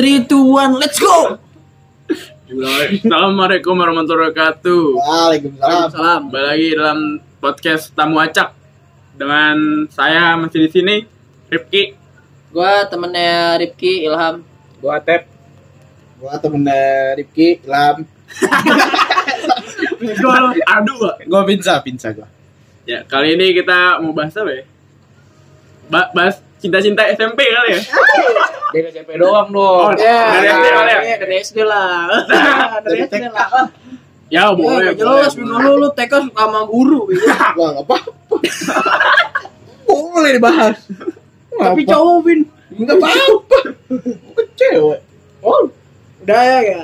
3, 2, 1, let's go! Assalamualaikum warahmatullahi wabarakatuh. Waalaikumsalam. Salam. Kembali lagi dalam podcast Tamu Acak dengan saya masih di sini Rifki. Gua temennya Rifki Ilham. Gua Tep. Gua temennya Rifki, Ilham. Gua aduh. Pak. Gua pinsa, pinsa gua. Ya, kali ini kita mau bahas apa ya? Ba- bahas cinta-cinta SMP kali ya? Dari SMP doang Oh, dong. dari SD kali ya? Iya, dari SD lah. dari SD lah. Ya, boleh. jelas dulu lu TK suka sama guru. Gua enggak apa-apa. Boleh dibahas. Tapi cowok Bin. enggak apa-apa. Cewek. Oh, udah ya ya.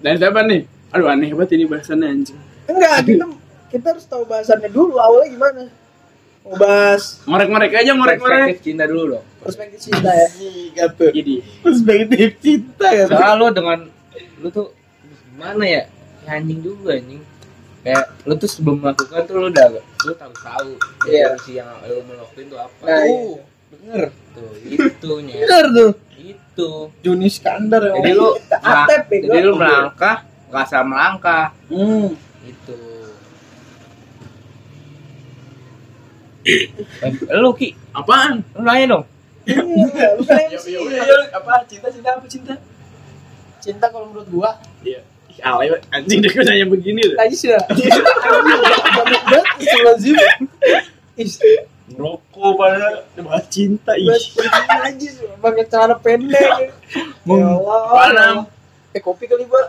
Dan siapa nih? Aduh, aneh banget ini bahasannya anjing. Enggak, kita kita harus tahu bahasannya dulu awalnya gimana. Mau bahas Ngorek-ngorek aja, ngorek-ngorek. cinta dulu dong. perspektif cinta ya. Iya tuh. Jadi, Perspektif cinta ya. Soalnya lu dengan lu tuh gimana ya? Ya, anjing juga anjing. Kayak lu tuh sebelum melakukan tuh lu udah lu tahu tahu Iya. sih yang lu mau lakuin tuh apa. Nah, Tuh, denger. Tuh, itunya. Bener tuh. Itu. Juni Skandar ya. Jadi lu Atep, bego. jadi lu melangkah, nggak salah melangkah. Hmm. Itu. Lu Ki, apaan? lu nanya dong. Iya, lu kan Ya, MC. ya, ya, ya, apa? Cinta-cinta apa cinta? Cinta kalau menurut gua Iya. Ih, alay anjing deh gue nanya begini loh. Najis ya. Banget lazim. Is, Ngerokok pada bahas cinta ih. najis pakai pendek. Ya Allah. Panam. Eh kopi kali, Pak.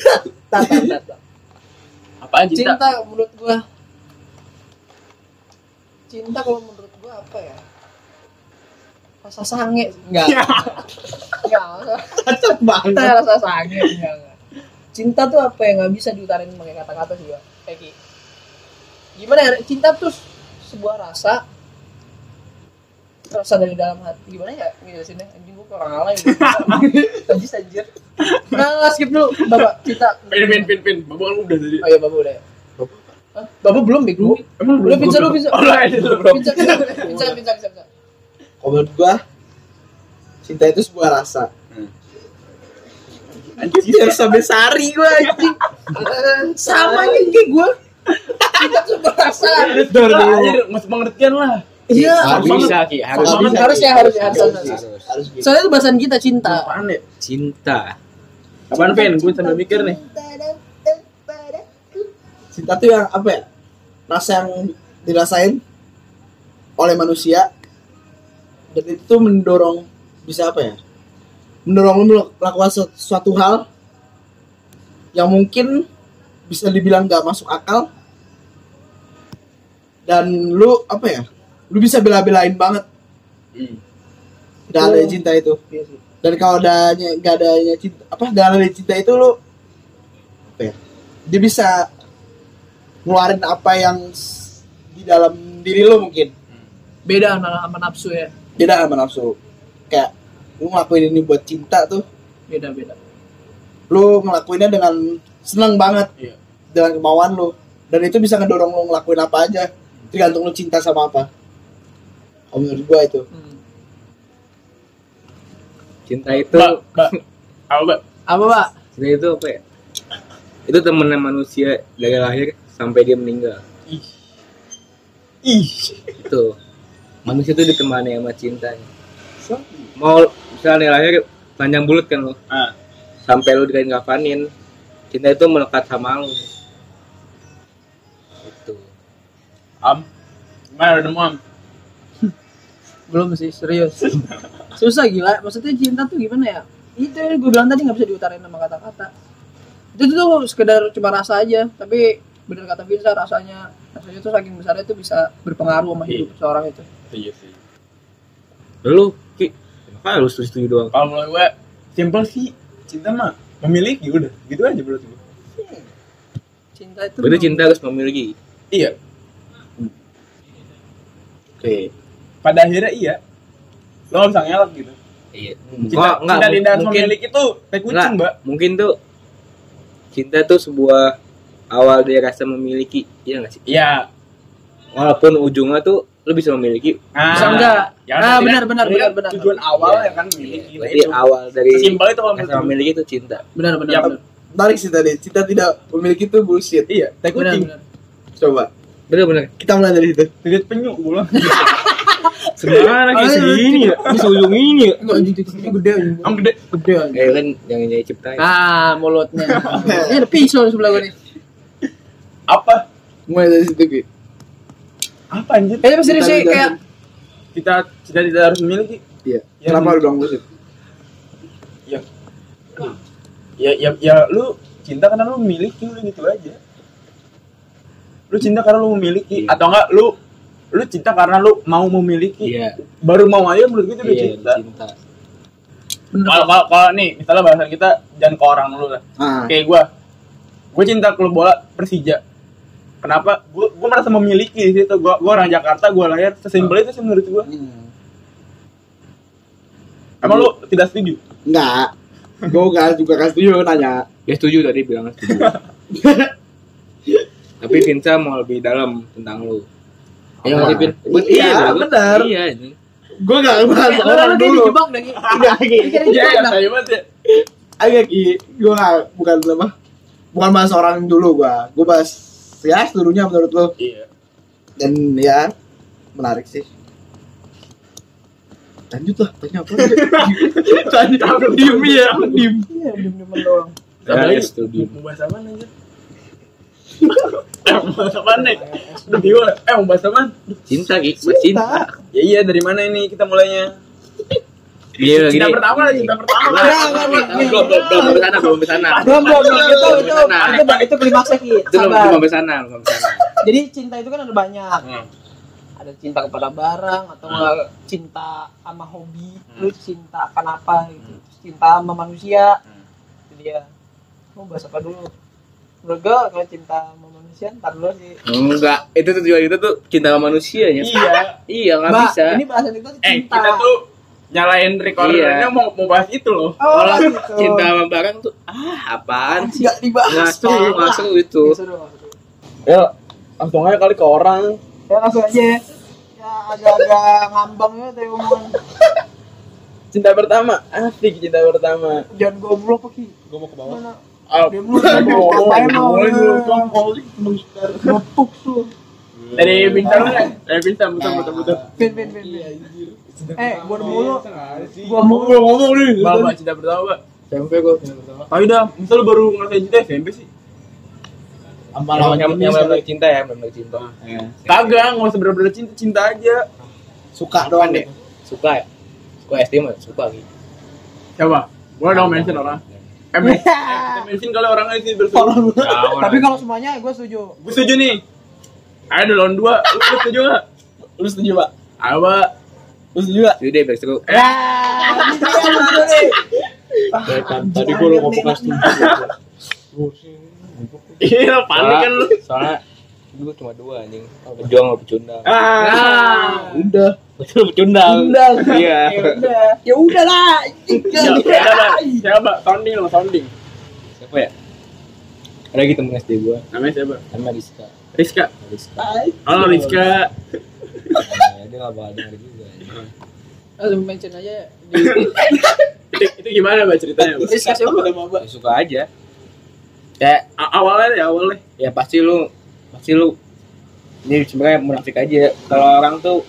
Tata, tata. Apaan cinta? Cinta menurut gua. Cinta kalau menurut gua apa ya? Rasa sange. Enggak. Enggak. Cocok banget. Cinta rasa sange. Enggak, enggak. Cinta tuh apa yang nggak bisa diutarin pakai kata-kata sih. Kayak gitu. Gimana ya? Cinta tuh sebuah rasa rasa dari dalam hati gimana ya ngejelasinnya anjing gua kurang alay. Najis anjir nah skip dulu bapak cinta Pin pin pin pin. Bapak lu udah tadi. oh iya bapak udah ya? Bapak belum bego Emang Udah, pizza lu, pizza. Oh, belum. Pizza, pizza, pizza, pizza, pizza. Kalau menurut gua cinta itu sebuah rasa. Anjir sampai sari gua anjing. Sama nih kayak gue. Cinta berasa. Dor dulu. Anjir, mas pengertian lah. Iya. Harus Bisa Ki, harus Harus bisa. Harus ya, harus ya, harus, harus, harus. harus. Harus gitu. Soalnya itu bahasan kita cinta. Apaan ya? Cinta. Apaan pin? Gue sambil mikir nih. Cinta tuh yang apa ya? Rasa yang dirasain oleh manusia dan itu tuh mendorong bisa apa ya? Mendorong lu melakukan suatu, suatu hal yang mungkin bisa dibilang gak masuk akal dan lu apa ya? Lu bisa bela-belain banget Hmm. dan ada cinta itu. Iya sih. dan kalau adanya nggak adanya cinta apa nggak adanya cinta itu lo apa ya dia bisa ngeluarin apa yang di dalam diri lo mungkin Beda sama, sama nafsu ya. beda sama nafsu kayak lu ngelakuin ini buat cinta tuh Beda, beda. lu ngelakuinnya dengan seneng banget Iya. dengan kemauan lu dan itu bisa ngedorong lu ngelakuin apa aja tergantung lu cinta sama apa Kalau menurut gua itu Hmm. Cinta itu Mbak, mbak. Apa mbak? Apa, Pak? cinta itu apa ya? Itu temenan manusia dari lahir sampai dia meninggal. Ih. Ih. Itu. Manusia itu ditemani sama cintanya. Mau misalnya lahir panjang bulat kan lo. Ah. Sampai lu dikain kapanin. Cinta itu melekat sama lu. Itu. Am. Gimana udah mau am? Belum sih, serius. Susah gila. Maksudnya cinta tuh gimana ya? Itu yang gue bilang tadi nggak bisa diutarain sama kata-kata. Itu tuh sekedar cuma rasa aja. Tapi bener kata Firza rasanya rasanya tuh saking besarnya tuh bisa berpengaruh sama hidup seorang itu. Iya sih. Lu Ki, kenapa lu setuju doang? Kalau menurut gue, simple sih. Cinta mah memiliki udah. Gitu aja menurut gue. Cinta itu Berarti cinta harus memiliki. Iya. oke Pada akhirnya iya. Lo gak bisa ngelak gitu. Iya. Cinta, Oh, enggak, cinta tidak harus memiliki tuh kayak kucing, mbak. mungkin tuh cinta tuh sebuah awal dari rasa memiliki, iya nggak sih? Iya. Walaupun ujungnya tuh lu bisa memiliki Nah, Bisa enggak? ya, Ah, berarti benar, benar, berarti benar, benar. Tujuan awal Iya. ya kan miliki. berarti awal dari Simpel itu kalau menurut memiliki itu cinta benar benar Ya, benar Tarik sih tadi. Cinta tidak memiliki itu bullshit. Iya, tai benar benar Coba. bener bener Kita mulai dari situ. Titit penyu gua. sebenarnya kayak segini ya bisa ujung ini ya enggak anjing titik ini gede anjing Am gede. gede anjing eh kan yang jadi ciptain ah mulutnya ini ada pisau di sebelah gue nih Apa? Mulai dari situ, Ki. Apa anjir? pasti Kita sih kayak Kita kita tidak harus memiliki. Iya. Ya, Kenapa lu bilang bullshit? Ya. Ya ya ya lu cinta karena lu memiliki lu gitu aja. Lu cinta karena lu memiliki Iya. atau enggak lu lu cinta karena lu mau memiliki. iya Baru mau aja menurut gue itu iya cinta. Kalau kalau kalau nih misalnya bahasan kita jangan ke orang dulu lah. Ah. Kayak gua. Gue cinta klub bola Persija. Kenapa? Gue gue merasa memiliki di situ. Gue gue orang Jakarta, gue lahir sesimpel itu sih menurut gue. Hmm. Emang lu tidak setuju? Enggak. Gue gak juga kasih setuju nanya. dia setuju tadi bilang setuju tapi Vinsa mau lebih dalam tentang lu Iya nggak sih, Vin? Iya, bener. bener. Iya, ini. Gue gak lu orang dulu. dijebak Ki. Enggak, dijebak Iya, saya ya. Agak. Gue gak, bukan apa. Bukan bahas orang dulu gue. Gue bahas ya seluruhnya menurut lo. Iya. Dan ya menarik sih. Lanjut lah, tanya apa? Tanya aku diem ya, aku diem. Iya, diem-dieman doang. Ya, Apa. Mau bahas apa aja? eh, mau bahas apa nih? Udah bingung. Eh, bahas apa? Cinta, Ki. Bercinta. Ya iya, dari mana ini kita mulainya? Iya, Cinta gini. pertama lah, cinta pertama. Enggak, enggak, enggak, Belum, belum, belum, belum ke sana, belum ke sana. Belum, belum, belum. Itu, itu, itu, itu belum, belum ke sana, belum. Jadi cinta itu kan ada banyak. Hmm. Ada cinta kepada barang atau enggak cinta sama hobi, lu cinta akan apa gitu. Cinta sama manusia. Itu dia. Mau bahas apa dulu? Menurut gue kalau cinta sama manusia ntar dulu sih. Enggak, itu tujuan itu tuh cinta sama manusianya. Iya. Iya, nggak Mbak, bisa. ini bahasan itu tuh Eh, cinta. kita tuh nyalain recordernya Iya. mau mau bahas itu loh. Oh, Kalau gitu. cinta sama barang tuh, ah apaan sih? Enggak dibahas. Seru, nggak seru itu. Ya, langsung aja kali ke orang. Ya langsung aja ya. Agak-agak ngambang ya tadi omongan. Cinta pertama, asik cinta pertama. Jangan goblok Ki. Gue mau ke bawah. Mana? Oh, Dia mulu ngomong katanya mau. Ngepuk tuh. Eh, gua mulu. Gua Mau mulu. ngomong nih. Bapak cinta pertama, Pak. SMP gue cinta pertama. Tapi dah, misal lu baru ngerasain cinta SMP sih. Sama Yang yang benar cinta ya, benar cinta. Kagak, nggak usah bener-bener cinta, cinta aja. Suka doang deh. Suka ya? Suka SD mah suka gitu. Siapa? Gua dong mention orang. Eh, eh, mention kalau orangnya sih bersetuju. Tapi kalau semuanya gue setuju. Gue setuju nih. Ayo lawan dua. Lu lu setuju gak? Lu setuju, Pak? Ayo, Pak. Eh, ini dia setuju nih. Tadi gue lu ngomong pasti. Iya, panik kan lu. Soalnya dulu cuma dua anjing. Pejuang sama pecundang. Ah. Udah. Betul pecundang. Iya. Ya udah. Ya udahlah. Siapa? Sounding lo, sounding. Siapa ya? Ada gitu temen SD gua, Namanya siapa? namanya Rizka. Rizka. Rizka. Halo Rizka. Dia nggak bakal denger juga. Langsung mention aja di Itu, itu gimana mbak ceritanya? Mbak? Rizka siapa? Ya, suka aja. Kayak A- awalnya deh, awalnya. ya pasti lu pasti lu ini sebenarnya munafik aja kalau orang tuh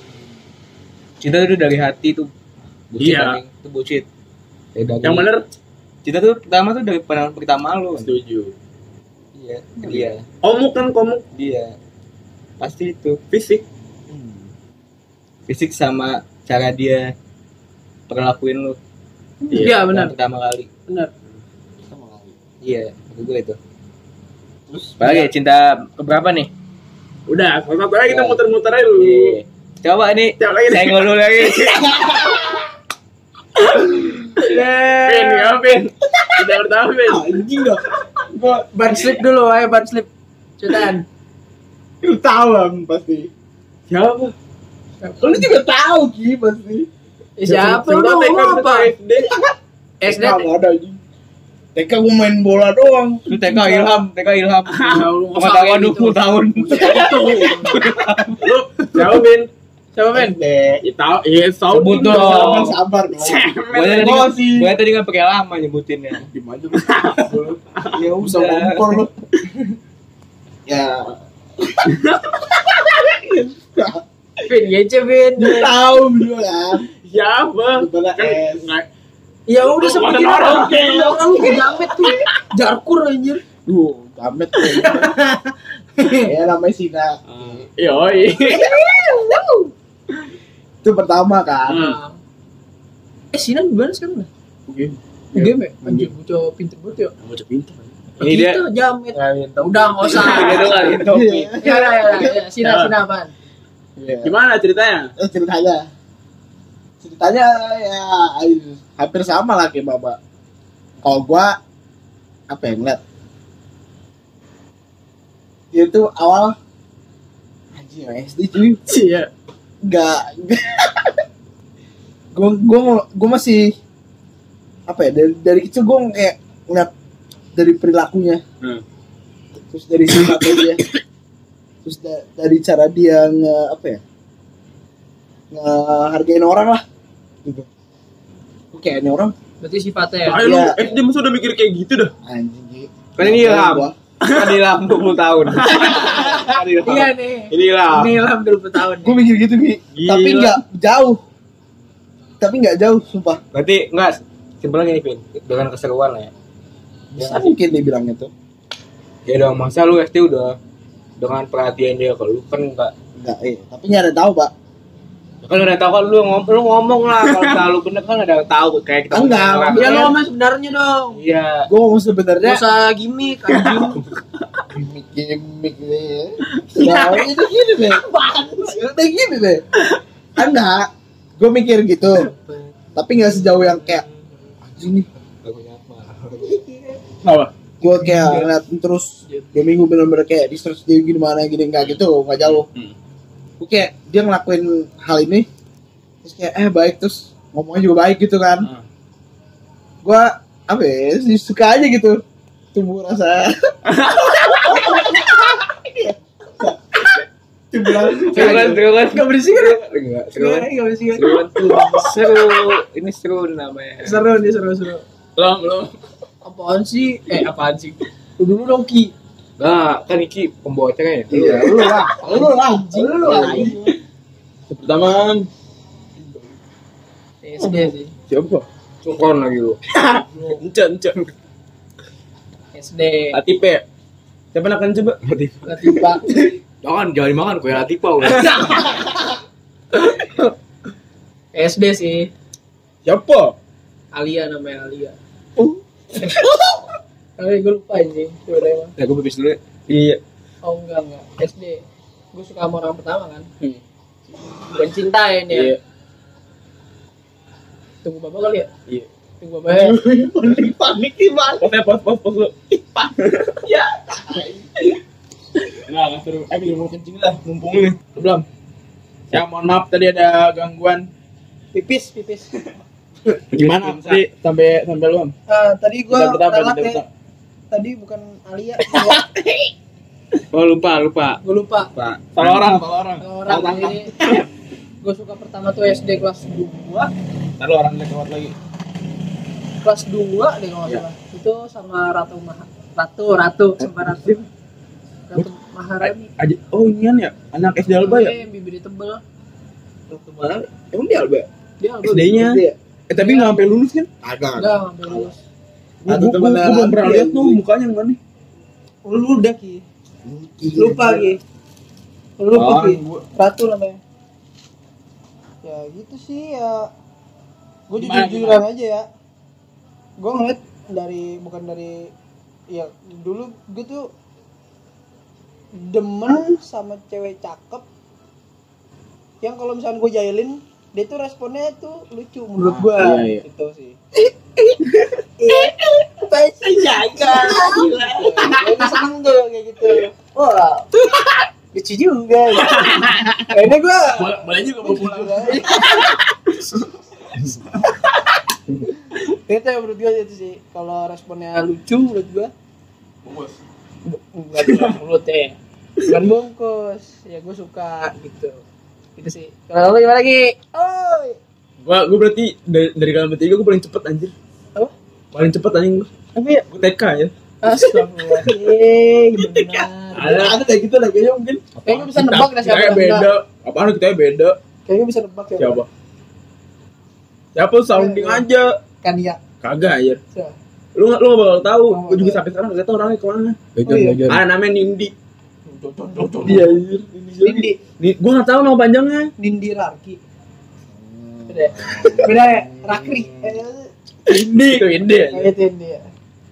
cinta tuh dari hati tuh bullshit Iya. itu bullshit Ya, dari- Yang bener? cinta tuh pertama tuh dari pandangan pertama lu Setuju. iya dia Komuk kan komuk dia pasti itu fisik. Fisik sama cara dia perlakuin lu Iya benar. Yang pertama kali Benar. iya itu gue itu terus apalagi cinta keberapa nih Udah, satu aja kita Ya. muter-muter aja dulu. Iya. coba nih Siapa lagi? saya ngulur lagi Pin, ya Pin. Kita pertama Pin. Anjing dah. Gua Ban slip dulu, ayo ban slip. Cetan. lu tahu lah pasti. Siapa? Lu juga tahu Ki pasti. Eh, siapa lu ngomong apa? SD. SD. Enggak ada anjing. TK gua main bola doang. lu TK ilham TK ilham pengetahuan gitu? 20 tahun Lu siapa Pin? Siapa men? Ya tahu, iya tahu. Sebut dong. Sabar dong. Gue tadi gue kan pakai lama nyebutinnya. Gimana? Ya usah kompor lu. Ya. Vin, gece Vin. Tahu dulu kan. Siapa? Sebutnya Kan Ya udah sebutin Orang orang. oke. Orang lu jamet tuh. Jarkur anjir. Duh, gamet tuh. Ya namanya Sina. Yoi. Itu pertama kan. Nah. Eh Sinan gimana sekarang dah? Oke. Game ya? Anjir, bocah pinter banget ya. Bocah pintar. Ini dia Kita jamet. Udah nggak usah. Ya ya ya. ya. Sina Sina apaan? Iya. Gimana ceritanya? Eh, ceritanya. Ceritanya ya hampir sama lah kayak Baba. Kalau gua apa ya ngeliat dia tuh awal anjing SD cuy Iya. nggak gue gue gue masih apa ya dari dari kecil gue kayak ngeliat dari perilakunya Hmm. terus dari sifatnya dia terus da- dari cara dia nge apa ya ngehargain orang lah gitu kayak ini orang Berarti sifatnya ya. Ayo lu Iya. SD masa udah mikir kayak gitu dah. anjing gitu. Kan ini ilham. Kan ilham 20 tahun. Kan ilham. Iya nih. Ini ilham. Ini ilham 20 tahun. gue mikir gitu Gi. Gila. tapi nggak jauh tapi nggak jauh sumpah Berarti enggak simpelnya gini, Vin. Dengan keseruan lah ya. bisa mungkin dia bilangnya tuh Ya dong, masa lu SD udah dengan perhatian dia ke lu kan enggak nggak eh tapi nggak ada tahu pak. Ya kan udah tahu kan lu ngomong lu ngomong lah. Kalau selalu bener kan ada tahu kayak kita Enggak, ngomong orang. Ya lo ngomong sebenarnya dong. Iya. gue ngomong Gak sebenarnya usah gimmick gimmick gimmick nih nah itu gini deh udah gini deh enggak. Gue mikir gitu. Tapi nggak sejauh yang kayak anjing nih. Lagunya apa? Gue kayak ngeliat terus dua minggu bener-bener kayak di search dia gimana gini nggak gitu nggak jauh Hmm. gue kayak dia ngelakuin hal ini terus kayak eh baik terus ngomongnya juga baik gitu kan Hmm. gue apa ya suka aja gitu tumbuh rasa tumbuh rasa Seru kan, seru kan? Gak berisik kan? Enggak, seru kan? Berisik kan? Seru tuh. Seru. Ini seru namanya. Seru nih seru seru. Belum, belum. Apaan sih? Eh apaan sih? Lu dulu dong Ki. Nah, kan Iki pembawa acara ya. iya lu lah lu lah lu lah Pertama SD sih. siapa? Cukon lagi lu. Ence, ence. SD. Latipe. Siapa nak coba? Latifa. Jangan, jangan dimakan kue Latifa udah. SD sih. Siapa? Alia namanya Alia. Tapi gue lupa. Coba deh emang. Nah, gue pipis dulu ya. Iya. Oh enggak enggak. SD. Gue suka sama orang pertama kan. Hmm. Bukan cinta ya ini ya. Iya. Tunggu bapak kali ya. Iya. Tunggu bapak ya. panik panik gimana Pos, pos, pos, pos lu. Ya. Nah, nggak seru. Eh, biar mau kencing lah, mumpung nih. Belum. Ya, mohon maaf tadi ada gangguan. Pipis pipis. Gimana? Tadi sampai sampai lu. Ah, tadi pertama, telat kita ya. Tadi bukan Alia. Oh, lupa, lupa. gue lupa. Pak. Salah orang, salah orang. Orang ini. gue suka pertama tuh SD kelas 2 Ntar lu orang lewat lagi. kelas 2 deh kalau nggak Iya. salah itu sama Ratu Maha Ratu Ratu sama Ratu Ratu Maharani Aja, oh inian ya, anak SD Alba ya? Eh, bibirnya tebel Waktu mana? Emang dia Alba? dia Alba SD-nya. Eh tapi nggak sampai lulus kan? Agak. enggak ngambil lulus. Gua belum pernah lihat tuh anjing. mukanya gimana nih. lu udah ki. Iya. lupa ki. Lu lupa ki. Ratu namanya. Ya gitu sih ya. Gue Gimana, jujur jujuran aja ya. Gue ngeliat dari bukan dari ya dulu gue tuh demen sama cewek cakep. Yang kalau misalnya gue jailin dia tuh responnya tuh lucu menurut gue iya, iya. itu sih. Pasti jaga. Gila. Gue seneng tuh kayak gitu. Wah. Lucu juga. Ini gue Boleh, juga mau pulang. itu yang menurut gue itu sih. Kalau responnya lucu menurut gue Bungkus. bilang mulut ya. Bukan bungkus. Ya gue suka gitu Itu sih. Kalau lu gimana lagi? Oh. Gua gua berarti dari, dari kalian bertiga gua paling cepet anjir. Apa? Paling cepet anjing gua. Tapi ya Gua TK ya. Astagfirullahaladzim benar. Ada ada kayak gitu lah kayaknya mungkin. Kayaknya bisa nebak dah siapa Kita yang beda. Apaan kita beda? Kayaknya bisa nebak ya. Siapa? Siapa sounding aja? Kan ya. Kagak. Siapa? Lu gak, lu gak bakal tahu. Oh, Gua juga iya. sampai sekarang gak tau orangnya ke mana. Oh, iya. Ah namanya Nindi. Dia anjir. Nindi. Ni- Gua gak tahu nama panjangnya. Nindi Rarki. Beda ya? Beda ya? Rakri. Eh, Nindi. Itu Nindi aja. Kayak itu Nindi ya.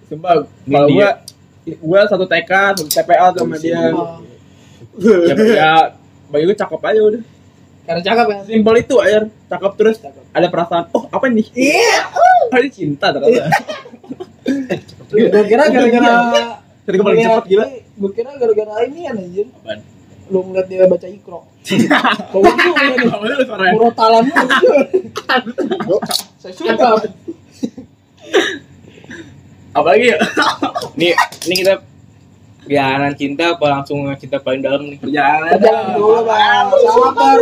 Sumpah, kalau gua gua satu TK, satu TPA sama dia. Ya, ya bagi gua cakep aja udah. Karena cakep ya. Simpel itu aja, cakep terus ada perasaan, oh apa nih? Iya. Oh, ini cinta ternyata. Gue kira gara-gara Tadi gua paling Iya, cepet gila. Gue kira gara-gara ini ya anjir. Apaan? Lu ngeliat dia baca ikro. Kau itu ya Apa lu? Murotalan Saya suka. Apalagi ya? Nih, ini kita perjalanan cinta apa langsung cinta paling dalam nih? Perjalanan. Jalan dulu bang. Sabar.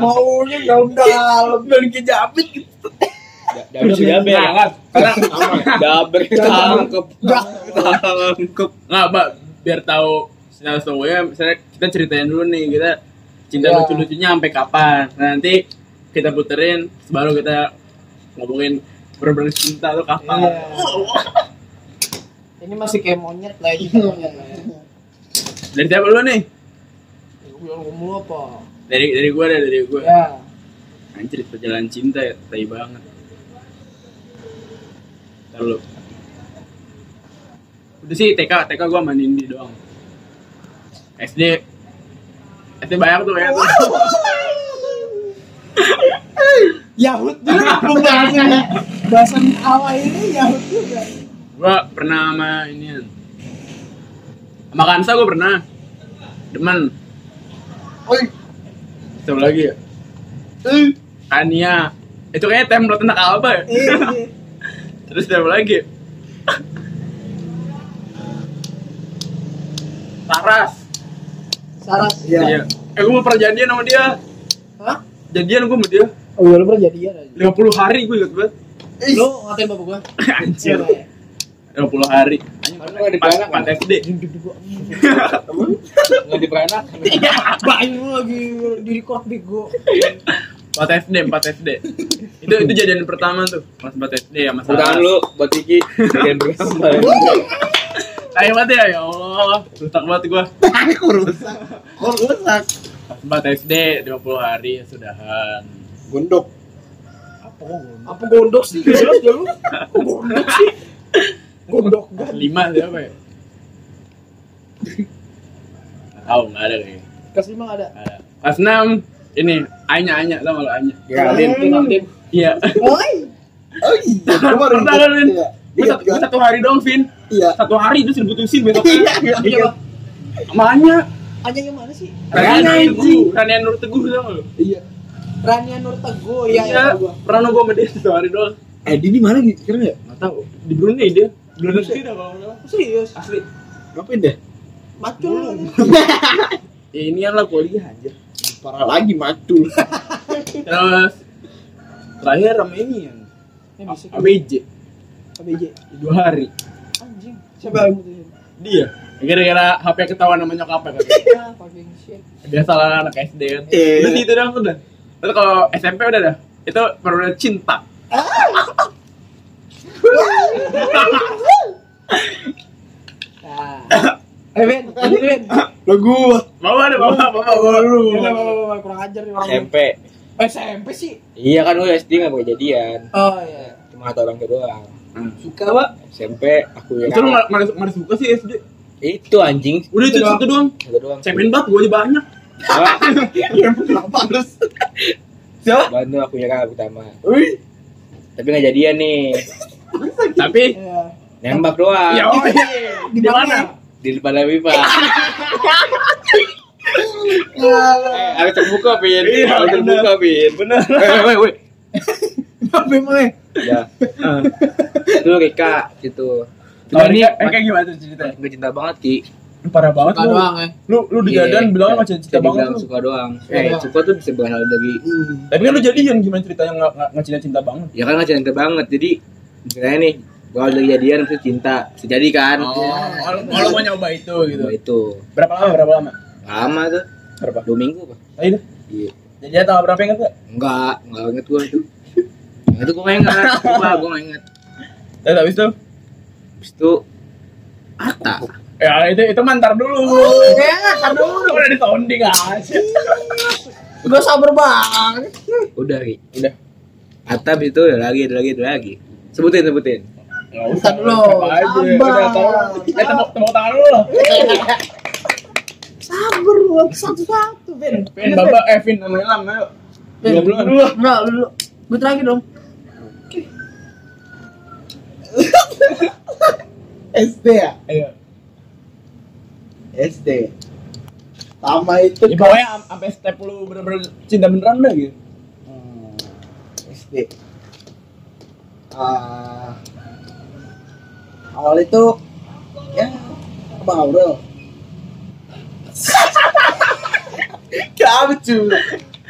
Maunya dalam-dalam. Dan kejapit gitu. Jaber jaber ya kan? Karena Jaber tangkep. Tangkep. nggak, Mbak, biar tahu sinyal cowoknya, misalnya kita ceritain dulu nih, kita cinta Ya. lucu-lucunya sampai kapan. Nah, nanti kita puterin, baru kita ngomongin bener-bener cinta tuh kapan. Iya. Ini masih kayak monyet lah ini monyet lah ya. Dari siapa dulu nih? Gue ngomong apa? Dari dari gua deh, dari gua. Ya. Anjir, perjalanan cinta ya, tai banget. Ntar Udah sih TK, TK gua sama Nindi doang. SD SD banyak tuh ya. Yahut juga pembahasan bahasan awal ini Yahut juga. Gua pernah sama ini. Sama Kansa gua pernah. Demen. Oi. Satu lagi ya. Kania. Itu kayaknya template tentang apa ya? Iya. Terus siapa lagi? Saras. Saras. Iya. Eh gue mau pernah jadian sama dia. Hah? Jadian gue sama dia. Oh iya lu pernah jadian aja. 50 hari gue inget banget. Lu ngatain bapak gua? Anjir. Iya, Pak. 50 hari. Mana nggak di Pas beranak pas kan? SD. Nggak di beranak. Banyak lu lagi di record bego. Pas SD, 4 SD. Itu itu jadian pertama tuh. Pas 4 SD sama Udahan Saras. lu buat Kiki. Kalian bergambar. Ayo banget ya, ya Allah. Rusak banget gue. Kok rusak? Kok rusak? 4 SD, 50 hari ya sudahan. Gondok. Apa gondok sih? Jelas dah lu. Kok gondok sih? Gondok Pas 5 siapa ya? Tahu nggak ada kayaknya. Kelas 5 ada. Ada. Pas 6 ini Anya Anya gak lo Anya? Geraldine. Geraldine. Iya. Oi. Oh iya. Iya. Gue Ingat satu, gua satu hari dong, Vin. Iya. Satu hari itu diputusin besok. Iya, iya. Iya. Sama Anya. Anya yang mana sih? Rania Teguh. Rania Nur Teguh tau lo? Iya. Rania Nur Teguh ya Iya. ya gua. Pernah gue sama dia satu hari doang. Eh, di mana gitu? Kira ya? Gak tau. Di Brunei dia. Brunei sih dah kalau nggak. Serius. Asli. Ngapain deh? Macul lu. Ya ini lah kuliah aja. Parah lagi macul. Terus terakhir sama ini yang bisa ABJ ABJ. dua hari Anjing. Siapa yang mutusin? dia gara-gara HP ketahuan sama nyokapnya kan Ah, fucking shit. biasa lah anak SD kan Iya. udah gitu dah udah terus kalau SMP udah dah itu baru cinta Ah. Eh Ben, Ben. Lo gua. bawa deh bawa bawa bawa lu Udah, bawa, bawa, kurang ajar nih orang. SMP. Eh, SMP sih. Iya kan lu SD nggak boleh jadian. Oh iya. Cuma kata orang tua doang. Suka, Pak. SMP aku ya. itu lu malah malah suka sih SD Itu anjing. udah itu Itu satu doang Satu doang. cemen banget gue aja banyak Kenapa harus? Siapa? Bantu aku ya kakak pertama. Wih. Tapi nggak jadian nih. tapi Iya. Nembak doang. ya oh Di di mana? Di depan pipa. Eh, harus terbuka, Pin. Iya, Harus terbuka, Pin. bener Eh, weh, weh. Apa? Ya. Itu Rika gitu. Oh, Cuma ini Rika, eh, kayak gimana tuh ceritanya? gue cinta banget Ki. Parah banget Suka lu. doang ya. Lu lu di Iya, jalan bilang sama cinta bisa banget lu. suka doang Suka eh doang. suka tuh bisa berasal dari Hmm. Tapi kan lu jadian gimana ceritanya nggak nggak cinta cinta banget? ya kan nggak cinta banget jadi misalnya nih kalau dari jadian terus cinta bisa jadi kan Oh, kalau mau nyoba itu gitu. Coba itu Berapa lama? Berapa lama? lama tuh Berapa? dua minggu apa Ayo iya Jadi tanggal berapa ingat gak? enggak enggak inget gua itu itu gua nggak inget Coba gua nggak inget Dan habis itu Habis itu Ata ya itu itu mantar dulu. Ya, tar dulu. Udah di sounding aja. Gue sabar banget. udah Ri Udah. Ata habis itu udah lagi udah lagi udah lagi sebutin sebutin Enggak Bentar dulu. Sabar. Eh tepuk tepuk tangan dulu. Sabar lu satu-satu, Ben. Vin, Bapak, eh Vin, Ilham, ayo. Dua bulan. Enggak, lu dulu. Gue terakhir dong. SD ya? Ayo. SD. Sama itu Ya pokoknya am- sampai step lu bener-bener cinta beneran dah gitu. Hmm, SD. Ah, awal itu ya Abang Aurel. Gak lucu.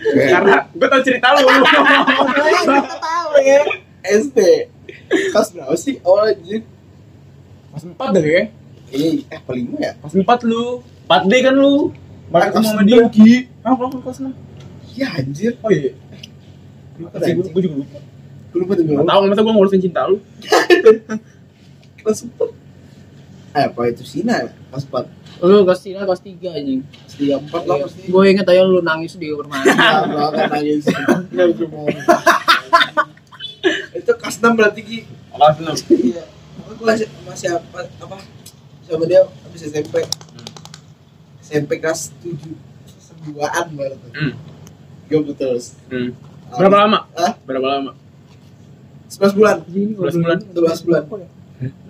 Karena gue tau cerita lu. Tahu ya. SD. Kelas berapa sih awal anjir? Pas empat deh ya. Eh, eh kelima ya? Pas empat lu. 4 D kan lu. Baru ketemu sama dia. Gi. Ah, kalau kelas enam. Iya anjir. Oh iya. Lupa Sih, gue juga lupa. Gue lupa Gak tau, masa gue ngurusin cinta lu. Kelas empat. Eh, apa itu Sina ya? Kelas empat. Lu kelas 3, kelas 3 anjing. Kelas tiga empat lah pasti. Gue inget aja lu nangis di gua akan nangis. Itu kelas enam berarti. Kelas enam. Iya. Gue masih, masih apa, apa sama dia habis SMP. SMP kelas tujuh sebuaan baru tuh. Hmm. Gue betul. Hmm. Berapa lama? Hah? Berapa lama? 11 bulan. 11 bulan. 12 bulan.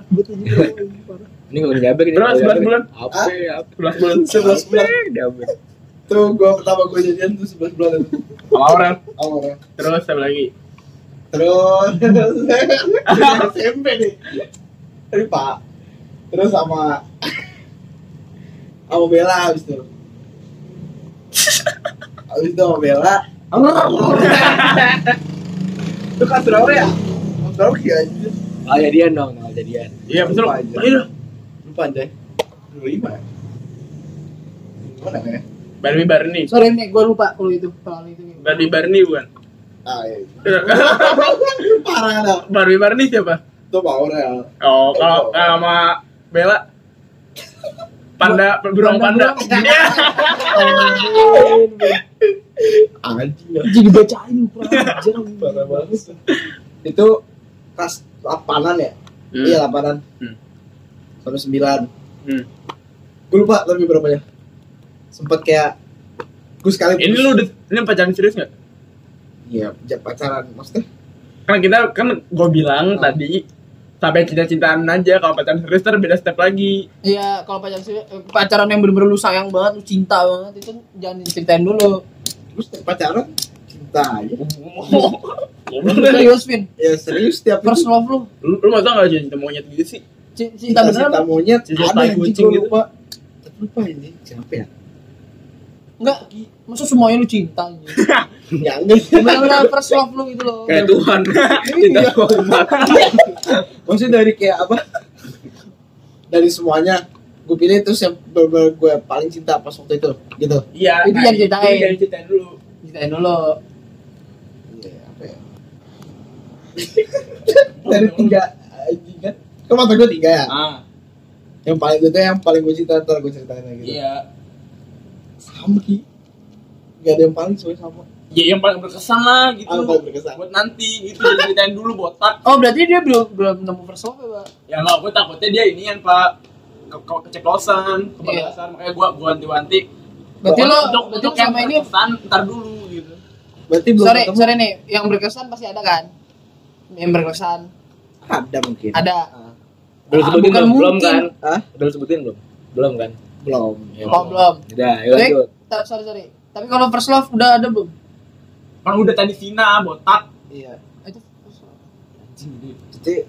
ini udah daber ini Berapa, nggak 11 daber. bulan? apa ya apa 11 bulan. 11 bulan. daber Tuh gue pertama gue jadian tuh 11 bulan itu. Sama orang. Awalnya. Terus apa lagi? Terus SMP nih. Tadi Pak. Terus sama sama Bella habis itu. Habis itu sama Bella. Itu kan berapa ya? Berapa ya? oh jadian dong oh jadian Iya, betul. Lupa aja. Ayo. Lupa anjay. 25 ya? Gimana ya? Barbie Barney. Sorry nih, gue lupa kalau itu. Kalau itu. Barbie Barney bukan? Ah, iya. Parah dah. Barbie Barney siapa? Itu Pak Aurel. Oh, kalau sama Bella Panda, burung panda. Iya. Anjing. Jadi bacain pelajaran. Parah banget. Itu kelas 8-an ya? Iya, 8-an. Hmm. Sampai 9. Hmm. Gue lupa tapi berapa ya? Sempet kayak gue sekali Ini lu udah ini pacaran serius nggak? Iya, ja- pacaran maksudnya. Kan kita kan gue bilang Ah. tadi sampai cinta-cintaan aja kalau pacaran serius ntar beda step lagi. Iya, kalau pacaran sih pacaran yang bener-bener lu sayang banget, lu cinta banget itu jangan diceritain dulu. Terus pacaran cinta aja. Serius, Vin. Ya serius tiap First love lu. lu, lu masa nggak cinta monyet gitu sih? C- Cinta beneran cinta monyet Cinta ada yang kucing gitu. lupa. Lupa ini siapa ya? Enggak. Masa semuanya lu cinta anjing? Ya enggak. Bener-bener first love lu gitu loh. kayak Tuhan cinta umat Maksudnya dari kayak apa? Dari semuanya gue pilih terus yang bener gue paling cinta pas waktu itu gitu. Iya. Itu jangan ceritain. itu Jangan ceritain dulu. Ceritain dulu. Iya, apa ya? dari tiga anjing kan kan mata gue tiga ya Ah, yang paling gue tuh yang paling gue cinta ntar gue ceritain lagi gitu iya. Sama ki gak ada yang paling soalnya sama Ya yang paling berkesan lah gitu. Ah, paling berkesan. Buat nanti gitu jangan ceritain dulu botak. Oh, berarti dia belum belum nemu ya, Pak? Ya nggak, gue takutnya dia ini yang pak ke, ke, keceplosan, Iya. kebablasan, makanya gue gue wanti-wanti. Berarti lo untuk, berarti untuk yang sama ini berkesan ntar dulu gitu. berarti belum sorry, ketemu sorry nih, yang berkesan pasti ada kan? Yang berkesan ada mungkin ada. Ah, belum Ah, sebutin bukan belum belum mungkin. kan Hah? belum sebutin belum belum kan belum Ya, Oh, belum. udah Tapi, lanjut sorry, sorry. Tapi kalau first love udah ada belum? Kan udah tadi Vina botak. iya Itu first love. jadi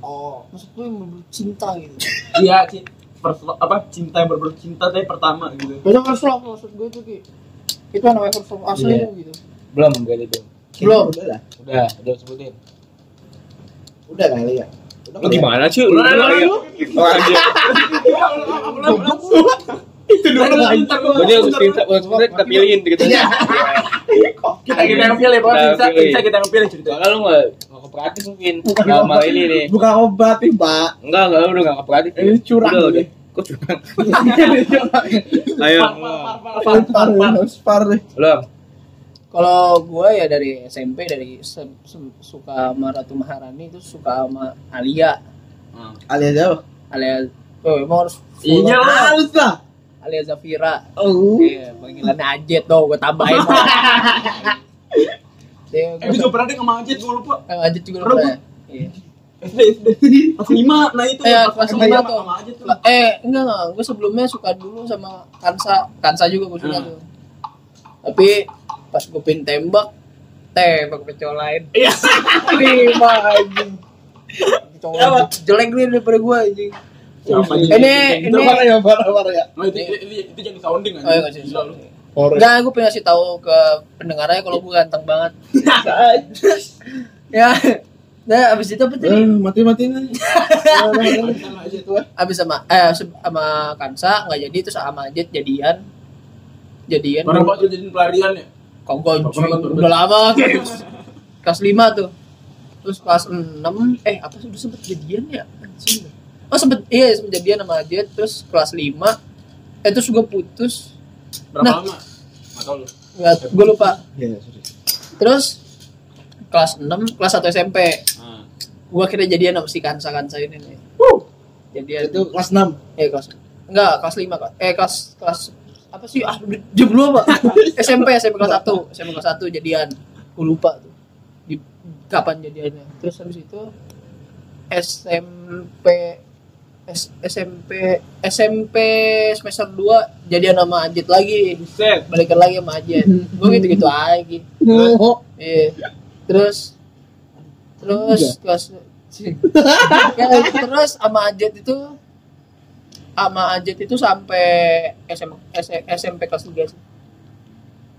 oh Maksud gue yang cinta gitu. Iya, Ci. first love- apa cinta yang berbeda cinta tapi pertama gitu Itu first love maksud gue tuh Ki. Itu namanya first love asli tuh gitu. belum berarti belum Belum. Udah lah. udah udah sebutin Udah kali ya. Lu gimana sih lu itu dulu. Cinta Berarti harus cinta kita pilihin gitu kita kita yang pilih Kita yang pilih. Cerita lu nggak nggak kooperatif mungkin. Ini nih. Bukan obat nih, Mbak. enggak enggak lu udah nggak kooperatif Ini curang udah kok curang. Ayo. Par, harus par deh. belum Kalau gue ya dari SMP dari se- se- suka sama Ratu Maharani itu suka sama Alia. Alias jauh. Alia oh emang harus Iya lah. Harus lah. Alia Zafira. Oh. Iya, panggilannya Ajet tuh gue tambahin. Dia eh gue juga pernah deh sama Ajit gue lupa Kang Ajet juga Pernah, lupa ya. Iya. SD SD kelas lima nah itu Eh, pas kelas sama lima tuh. sama Ajit tuh Eh, enggak enggak, gue sebelumnya suka dulu sama Kansa. Kansa juga gue suka Hmm. tuh. Tapi pas gue pin tembak, tembak lain. iya Lima anjing. Cowok jelek nih daripada gue anjing. Siapa Ini anjing? ini Parah ya, parah, parah ya. Itu, itu, jadi sounding kan? Oh, iya. Enggak, gue pengen kasih tahu ke pendengarnya kalau gue ganteng banget. ya. Nah, abis itu apa Eh, tadi? mati-matiin aja. Sama Ajit tuh. Abis sama eh sama Kansa nggak jadi terus sama Jet jadian. Jadian. Pernah banget jadiin pelarian ya? Kagak udah lama kelas 5 tuh terus kelas 6 eh apa sih udah sempet jadian ya anjing oh sempet iya sempet jadian sama Jet terus kelas 5 eh terus gue putus Berapa Nah. lama? Tahu lu. gue lupa Iya, sorry. terus kelas 6 kelas 1 SMP Ah. gue akhirnya jadian sama si Kansa Kansa ini nih jadian Itu kelas 6. eh kelas enggak kelas 5 Kak. eh kelas kelas apa sih? Ah jam lu apa SMP SMP kelas 1 SMP kelas 1 jadian. Gue lupa tuh. Di kapan jadiannya. Terus habis itu SMP S- SMP SMP semester 2 jadian sama Ajit lagi. Buset. balikan lagi sama Ajit. Gue gitu gitu aja. Oh. Iya. Terus terus kelas ya, terus sama Ajet itu sama Ajet itu sampai SM, S- SMP kelas 3 sih.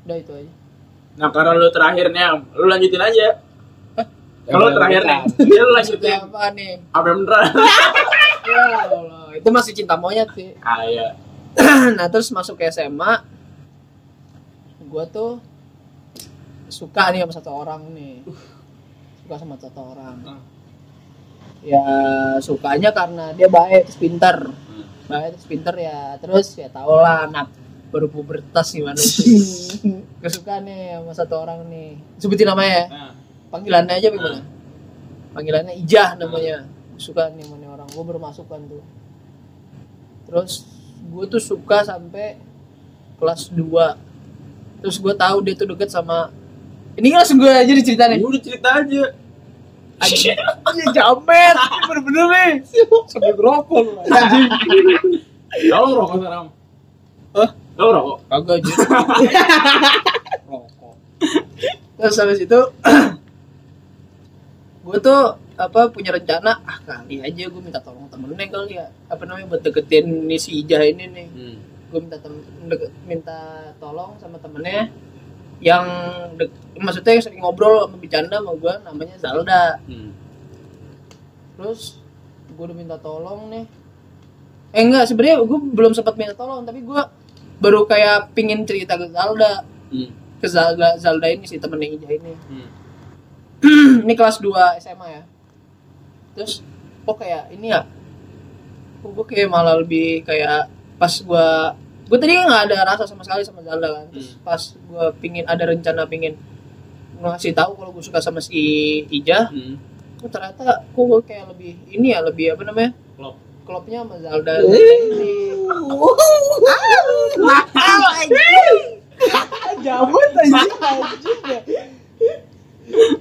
Udah itu aja. Nah, karena lu terakhir nih, Am, lu lanjutin aja. Kalau lu terakhir nih, ya lu lanjutin. Apa nih? Apa yang beneran? Ya Allah, itu masih cinta monyet sih. Ah, iya. nah, terus masuk ke SMA gua tuh suka nih sama satu orang nih. Suka sama satu orang. Hmm. Ya sukanya karena dia baik terus pinter. Baik terus pinter ya. Terus ya tau lah anak baru pubertas gimana sih. Kesukaan nih sama satu orang nih. Sebutin namanya ya. Nah, Panggilannya aja bagaimana? Panggilannya Ijah namanya. Suka nih sama orang. Gue baru masuk kan tuh. Terus gue tuh suka sampai kelas 2 Terus gue tahu dia tuh deket sama ini langsung gue aja diceritain ya udah cerita aja. Anjing, jamet, bener-bener nih. Sampai gerokol lu, anjing. Kalau ngerokok sekarang. Hah? Lo ngerokok? Kagak aja. Rokok. Terus habis itu gue tuh apa punya rencana ah kali aja gue minta tolong temennya kali ya apa namanya buat deketin nih si Ijah ini nih Hmm. gue minta tem deket- minta tolong sama temennya yang dek- maksudnya yang sering ngobrol sama bercanda sama gue namanya Zalda Hmm. terus gue udah minta tolong nih eh enggak sebenarnya gue belum sempat minta tolong tapi gue baru kayak pingin cerita ke Zalda Hmm. ke Zalda Zalda ini si temennya Ija ini Hmm. ini kelas 2 SMA ya terus kok kayak ini ya kok gue kayak malah lebih kayak pas gue gue tadi nggak ada rasa sama sekali sama Zalda kan terus pas gue pingin ada rencana pingin ngasih tahu kalau gue suka sama si Ija Hmm. kok ternyata kok gue kayak lebih ini ya lebih apa namanya Klop. klopnya sama Zalda ini Jabut aja anjing ya.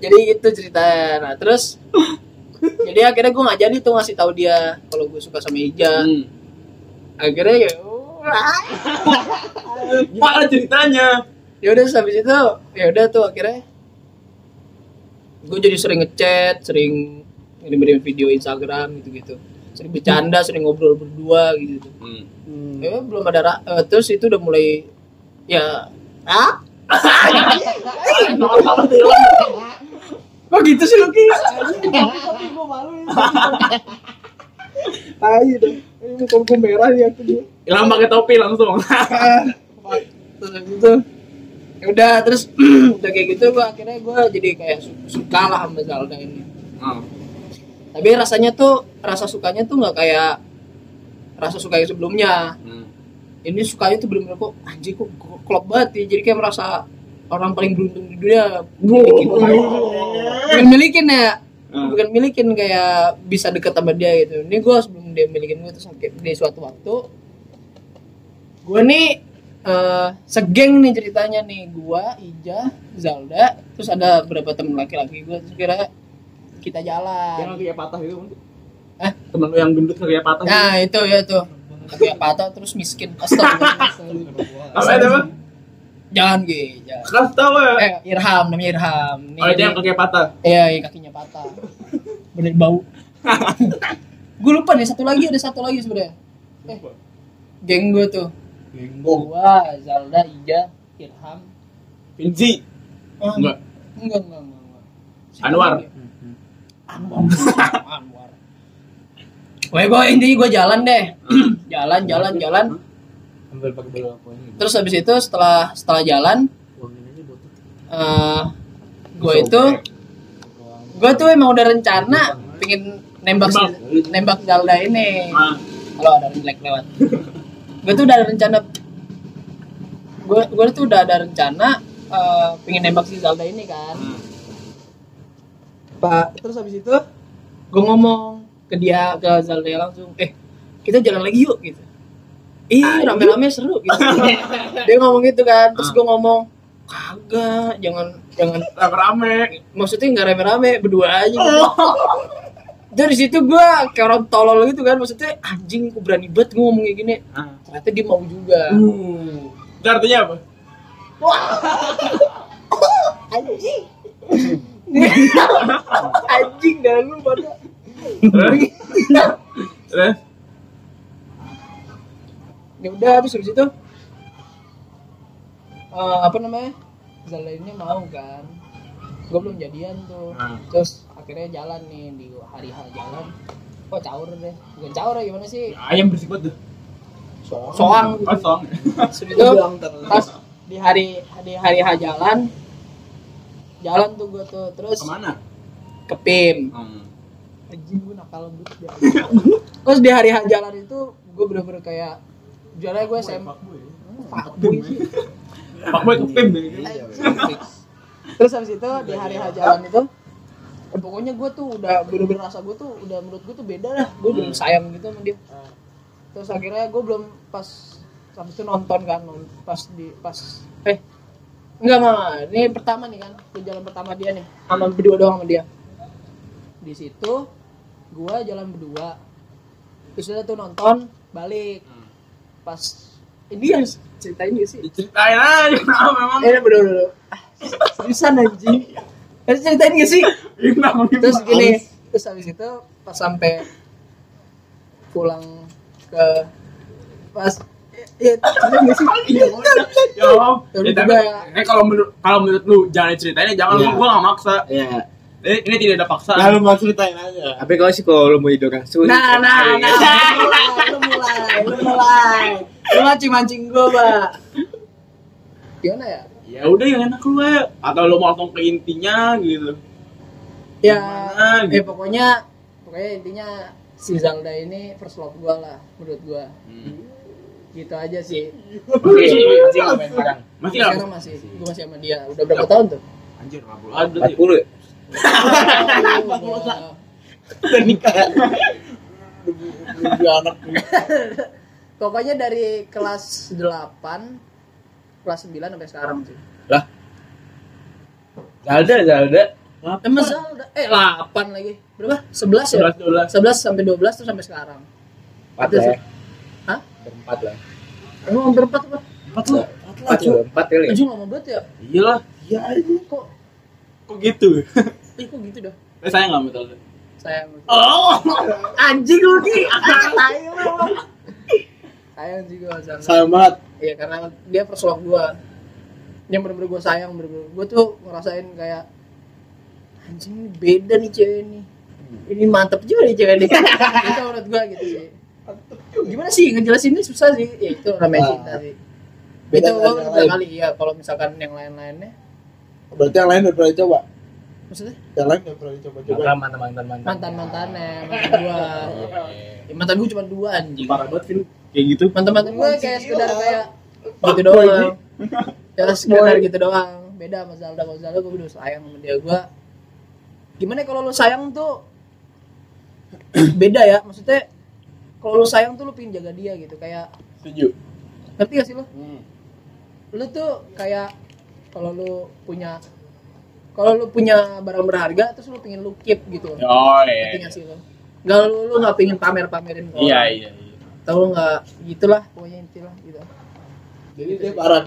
jadi itu ceritanya nah terus jadi akhirnya gue nggak jadi tuh ngasih tahu dia kalau gue suka sama Ija Hmm. akhirnya ya. Gimana ceritanya? ya udah habis itu ya udah tuh akhirnya. Gue jadi sering ngechat sering ngirim-ngirim video Instagram gitu gitu sering bercanda sering ngobrol berdua gitu Hmm. ya belum ada eh, terus itu udah mulai ya ah kok gitu sih ini muka gue merah nih aku juga. Hilang pakai topi langsung. terus habis itu ya udah terus udah kayak gitu gua akhirnya gua jadi kayak su- suka lah sama Zelda ini Hmm. tapi rasanya tuh rasa sukanya tuh nggak kayak rasa suka yang sebelumnya Hmm. ini sukanya tuh bener-bener kok anjing kok klop banget ya jadi kayak merasa orang paling beruntung di dunia milikin bukan milikin ya Hmm. bukan milikin kayak bisa deket sama dia gitu ini gua sebelum dia milikin gue terus di suatu waktu gue nih eh segeng nih ceritanya nih gua Ija Zalda terus ada beberapa temen laki-laki gue terus kira kita Yang jalan kakinya patah itu. Eh? Temen lu yang gendut kakinya patah. gitu. nah itu ya tuh yang patah terus miskin astaga Apa itu, Bang? Jangan gitu jangan. Kasih tau ya. eh Irham namanya Irham nih Oh, itu yang kakinya patah. iya yang kakinya patah bener bau gue lupa nih satu lagi ada satu lagi sebenarnya eh geng gue tuh gua Zalda Ija Irham Vinci. Ah, Enggak. enggak enggak enggak, enggak. Anwar. Anwar Anwar Wah, gue intinya gue jalan deh, jalan, jalan, jalan. Ambil pakai bola ini? Terus habis itu setelah setelah jalan, eh gue itu, gue tuh emang udah rencana pingin nembak si, nembak Zelda ini. Ah. Kalau ada jelek lewat, gue tuh udah ada rencana, gue gue tuh udah ada rencana eh pingin nembak si Zelda ini kan. Hmm. Pak, terus habis itu gue ngomong ke dia ke Zelda langsung, eh kita jalan lagi yuk gitu. Ih, rame-rame seru gitu. dia ngomong gitu kan, terus gue ngomong kagak, jangan jangan Rame-rame. maksudnya nggak rame-rame berdua aja gitu. Dari situ gue kayak orang tolol gitu kan, maksudnya anjing gue berani banget gue ngomong kayak gini. Ah. Ternyata dia mau juga. Uh. Itu artinya apa? Anjing. anjing dah lu pada. Ya udah terus habis itu eh, apa namanya Zelda ini mau kan gue belum jadian tuh Hmm. terus akhirnya jalan nih di hari H jalan kok caur deh bukan caur ya gimana sih Ayam bersih banget tuh. soang gitu. Kosong. Terus itu pas di hari di hari H jalan jalan tuh gue tuh terus Ke mana? ke PIM Hmm. anjing gue nakal banget ya. terus di hari H jalan itu gue bener-bener kayak jalan gue SMA Fuckboy sih. Pak Boy. Ke PIM deh. terus habis itu di hari H jalan itu eh, pokoknya gue tuh udah bener-bener rasa gue tuh udah menurut gue tuh beda lah. Gue belum sayang gitu sama dia. Terus akhirnya gue belum pas habis itu nonton kan pas di pas eh enggak mama ini pertama nih kan di jalan pertama dia nih sama berdua doang sama dia. Di situ gue jalan berdua. Terus udah tuh nonton balik pas ini yang ceritain gak sih Diceritain aja kenapa memang. Eh, bener bener. Seriusan anjing. Harus ceritain gak sih? Terus gini, terus habis itu pas sampai pulang ke pas ya, ceritain gak sih? Ya Allah. Ya Ya, udah tapi, juga. eh, kalau menurut kalau menurut lu jangan diceritain jangan Iya. gua gua gak maksa. Iya. Ini, ini tidak ada paksaan. Ya lu mau ceritain aja. Tapi kalau sih kalau lu mau jadi orang sulit. Nah, nah, nah, lu mulai, lu mulai, lu mancing-mancing gue, Pak. Gimana ya? Ya udah yang enak lu ya. Atau lu mau langsung ke intinya gitu. Ya, Gimana, eh gitu. pokoknya, pokoknya intinya si Zelda ini first love gue lah, menurut gue. Gitu aja sih. Oke, masih ngapain sekarang? Masih Sampai nggak? sekarang masih, gue masih sama dia. Udah berapa tahun tuh? Anjir, nggak boleh. Ada sih. 40 ya? Udah- Udah nikah. Dua anak. Pokoknya dari kelas 8 kelas 9 sampai sekarang sih. Zalda, Zalda. Emang Zelda eh 8 lagi. Berapa? 11 ya? 11 12. 11 sampai 12 terus sampai sekarang. 4 Itu lah sih. ya. Hah? Berempat lah. Emang berempat apa? Empat lah. 4 ya, berempat kali ya. Anjing lama banget ya. Iyalah. Iya aja. Kok Kok gitu? ih kok gitu dah. Eh saya nggak betul. sayang Oh, anjing lu. Tai lu. sayang juga sama. Sayang banget. Iya karena dia persuak gua. Yang bener-bener gua sayang bener-bener. Gua tuh ngerasain kayak anjing ini beda nih cewek ini ini mantep juga nih cewek ini itu menurut gua gitu sih. Gimana sih? Ngejelasinnya susah sih. Ya itu namanya Ah. cinta sih. Beda itu kali ya kalau misalkan yang lain-lainnya Berarti yang lain udah pernah dicoba. maksudnya? Yang lain udah pernah dicoba-coba. Mantan mantan mantan mantan. mantan mantannya mantan gua. Ya, mantan gua cuma dua anjing. Parah banget Vin. Kayak gitu. mantan mantan gua kayak sekedar kayak gitu doang. Ya sekedar gitu doang. Beda sama Zalda kalau Zalda gue udah sayang sama dia. Gue gimana kalau lu sayang tuh beda ya. Maksudnya kalau lu sayang tuh lu pengen jaga dia gitu. Kayak Setuju. ngerti gak sih lu? Lu tuh kayak kalau lu punya kalau lu punya barang berharga terus lu pengen lu keep gitu Oh ngerti iya. gak sih lu Gak lu, lu gak pengen pamer-pamerin ke Iya orang. iya. iya. Tahu lu gak gitulah pokoknya intilah gitu Jadi dia barang.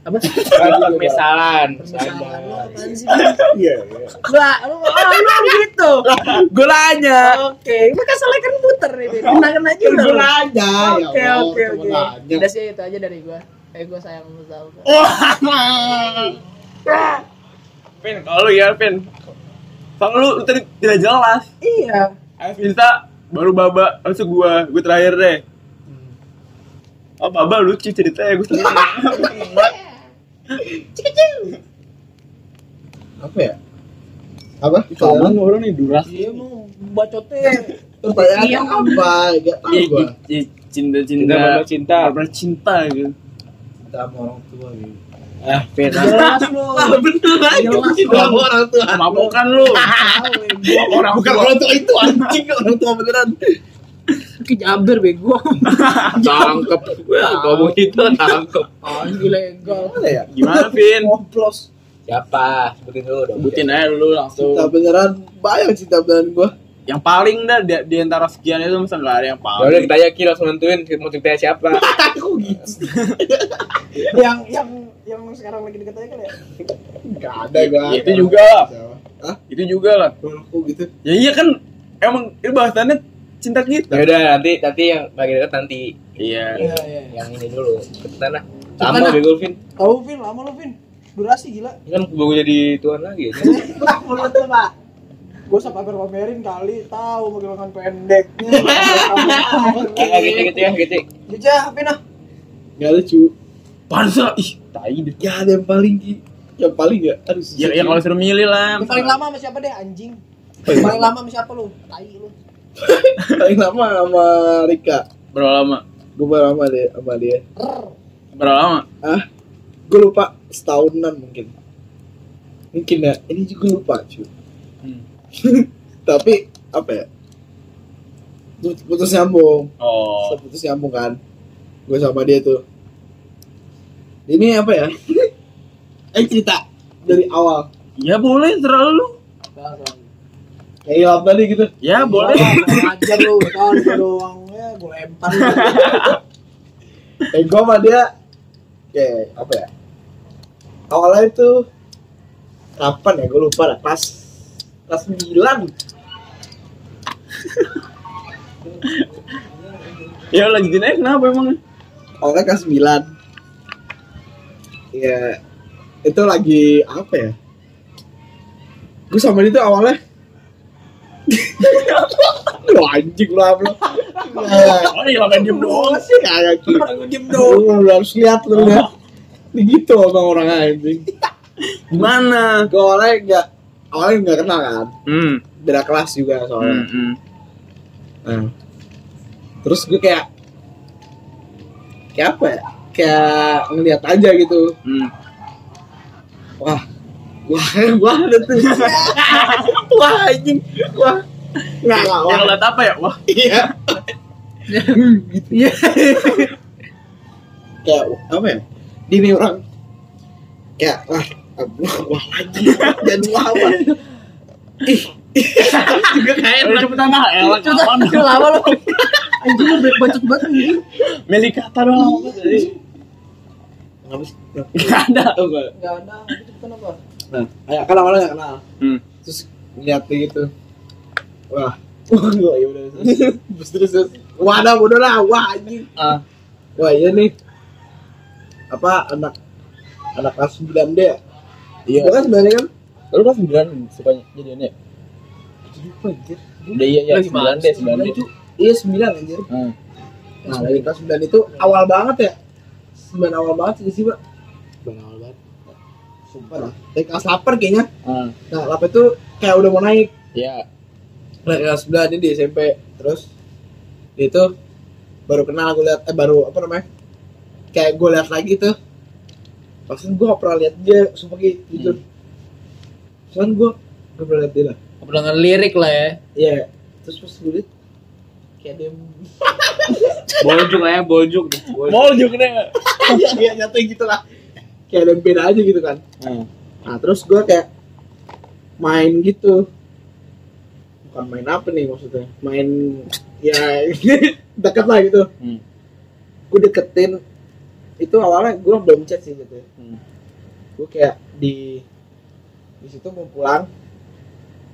apa Permisalan. permisalan lu apaan sih Iya, iya. Lu oh, lu gitu. Gue nanya. Oke, maka salah kan muter ini. Kenangan aja udah. Gue lu. nanya. Oke, ya oke, oke. nanya. Udah sih itu aja dari gua. Eh gua sayang sama Zalda. Vin, kalau lu ya Vin. Soalnya lu, lu tadi tidak jelas. Iya. Ayo Vinta, baru Baba, langsung gua, gua terakhir deh. Oh Baba lucu ceritanya, gue seneng. Apa ya? Apa? Kamu orang nih durasi. Iya mau bacotnya. Pertanyaan Iya. apa? Gak tau Iya, gue. iya, cinta cinta Cinta berbalik cinta. berbalik cinta gitu. Sama orang tua gitu. Ah, Vin. Jelas lu. bener aja. Dong. sama orang tua. Mabokan lu. Orang bukan orang tua itu anjing orang tua beneran. Ke Jaber bego. Tangkep. Ngomong itu tangkep. Anjing ilegal. Mana ya? Gimana Vin? Ngoplos. Siapa? Sebutin dulu dong. Sebutin aja lu langsung. Cinta beneran bayang cinta beneran gue. Yang paling dah di, di antara sekian itu nggak ada yang Ya udah paling. kita yakin langsung nentuin mau ceritanya siapa. Kok gitu? yang yang yang sekarang lagi deket aja kali ya. Gak ada gue. Ya, itu juga lah. Hah? Itu juga lah. Kok gitu? Ya iya kan emang itu bahasannya cinta Ya kita. udah nanti nanti yang lagi dekat nanti Iya. Iya iya. yang ini dulu. Cepetan lah. Lama bego Vin. Tahu Vin, lama lu Vin. Durasi gila. Ini kan baru jadi tuan lagi. Lah mulut lu, Pak. Gue usah pamer-pamerin kali, tahu lengan pendeknya. Ah, gitu gitu ya gitu. Bisa, Vin ah. Gak lucu. Pansa ih, tai deh. Ya ada yang paling Ki. Yang paling ya. Aduh. Ya, ya kalau suruh milih lah. Yang paling lama sama siapa deh anjing? Yang paling lama sama siapa lu? Tai lu. paling lama sama Rika. Berapa lama? Gue baru sama dia sama dia. Berapa lama? Ah, gue lupa setahunan mungkin. Mungkin ya. Ini juga lupa cuy. Tapi apa ya? Putus- nyambung. Oh. putus nyambung kan gue sama dia tuh ini apa ya eh cerita dari awal Ya boleh terlalu lu. kayak ilham tadi gitu Ya boleh. aja lu, kan gua doang ya gue lempar. eh gue sama dia kayak apa ya awalnya itu kapan ya gue lupa lah kelas kelas 9 Ya lanjutin aja kenapa emang? awalnya kelas 9 ya itu lagi apa ya? Gue sama dia tuh awalnya. Lu anjing lu apa? Oh iya lah diem doang. sih kayak gitu Orang diem dong. lu harus lihat lu lihat begitu sama orang anjing. Gimana? gue awalnya nggak awalnya nggak kenal kan Hmm. beda kelas juga soalnya Hmm. hmm. Nah, terus gue kayak kayak apa ya kayak ngeliat aja gitu Hmm. wah wah wah ada tuh wah anjing wah nggak nggak wah liat apa ya? Wah. iya gitu Iya. kayak apa ya dia nih orang kayak wah wah, wah lagi dan wah apa ih juga kayak Ayo cepetan lah, elah lu lama lu. Anjing lu break bacot banget anjing. Milih kata doang. Ngapa sih? Gak ada. Oh, enggak. Enggak ada, itu kenapa? Nah, kayak kan awalnya nggak kenal. Hmm. Terus dia gitu. wah wah ya udah terus terus terus wadah bodoh lah wah anjing Ah. wah iya nih apa anak anak kelas 9 D Iya. Gua kan sebenarnya kan Lu kan sembilan sukanya jadiannya. lupa anjir Udah iya iya sembilan deh sembilan deh. iya 9 anjir Hmm. nah dari kelas 9 itu awal banget ya 9 awal banget sih sih pak Awal banget. sumpah lah dari kelas 8 kayaknya Ah, nah 8 itu kayak udah mau naik iya. nah kelas 9 ini di SMP terus dia itu baru kenal gue lihat eh baru apa namanya kayak gue lihat lagi tuh Maksudnya gue gak pernah lihat dia sumpah gitu jujur Soalnya gue gak pernah lihat dia lah Dengan lirik lah ya. Iya Terus pas gue liat Kayak dia Boljuk lah ya, boljuk. deh. Boljuk. Mau juga deh. Iya nyata gitu lah Kayak ada beda aja gitu kan Hmm. Nah terus gue kayak Main gitu Bukan main apa nih maksudnya Main Ya Deket lah gitu Hmm. Gue deketin Itu awalnya gue belum chat sih gitu Hmm. Gue kayak di di situ mau pulang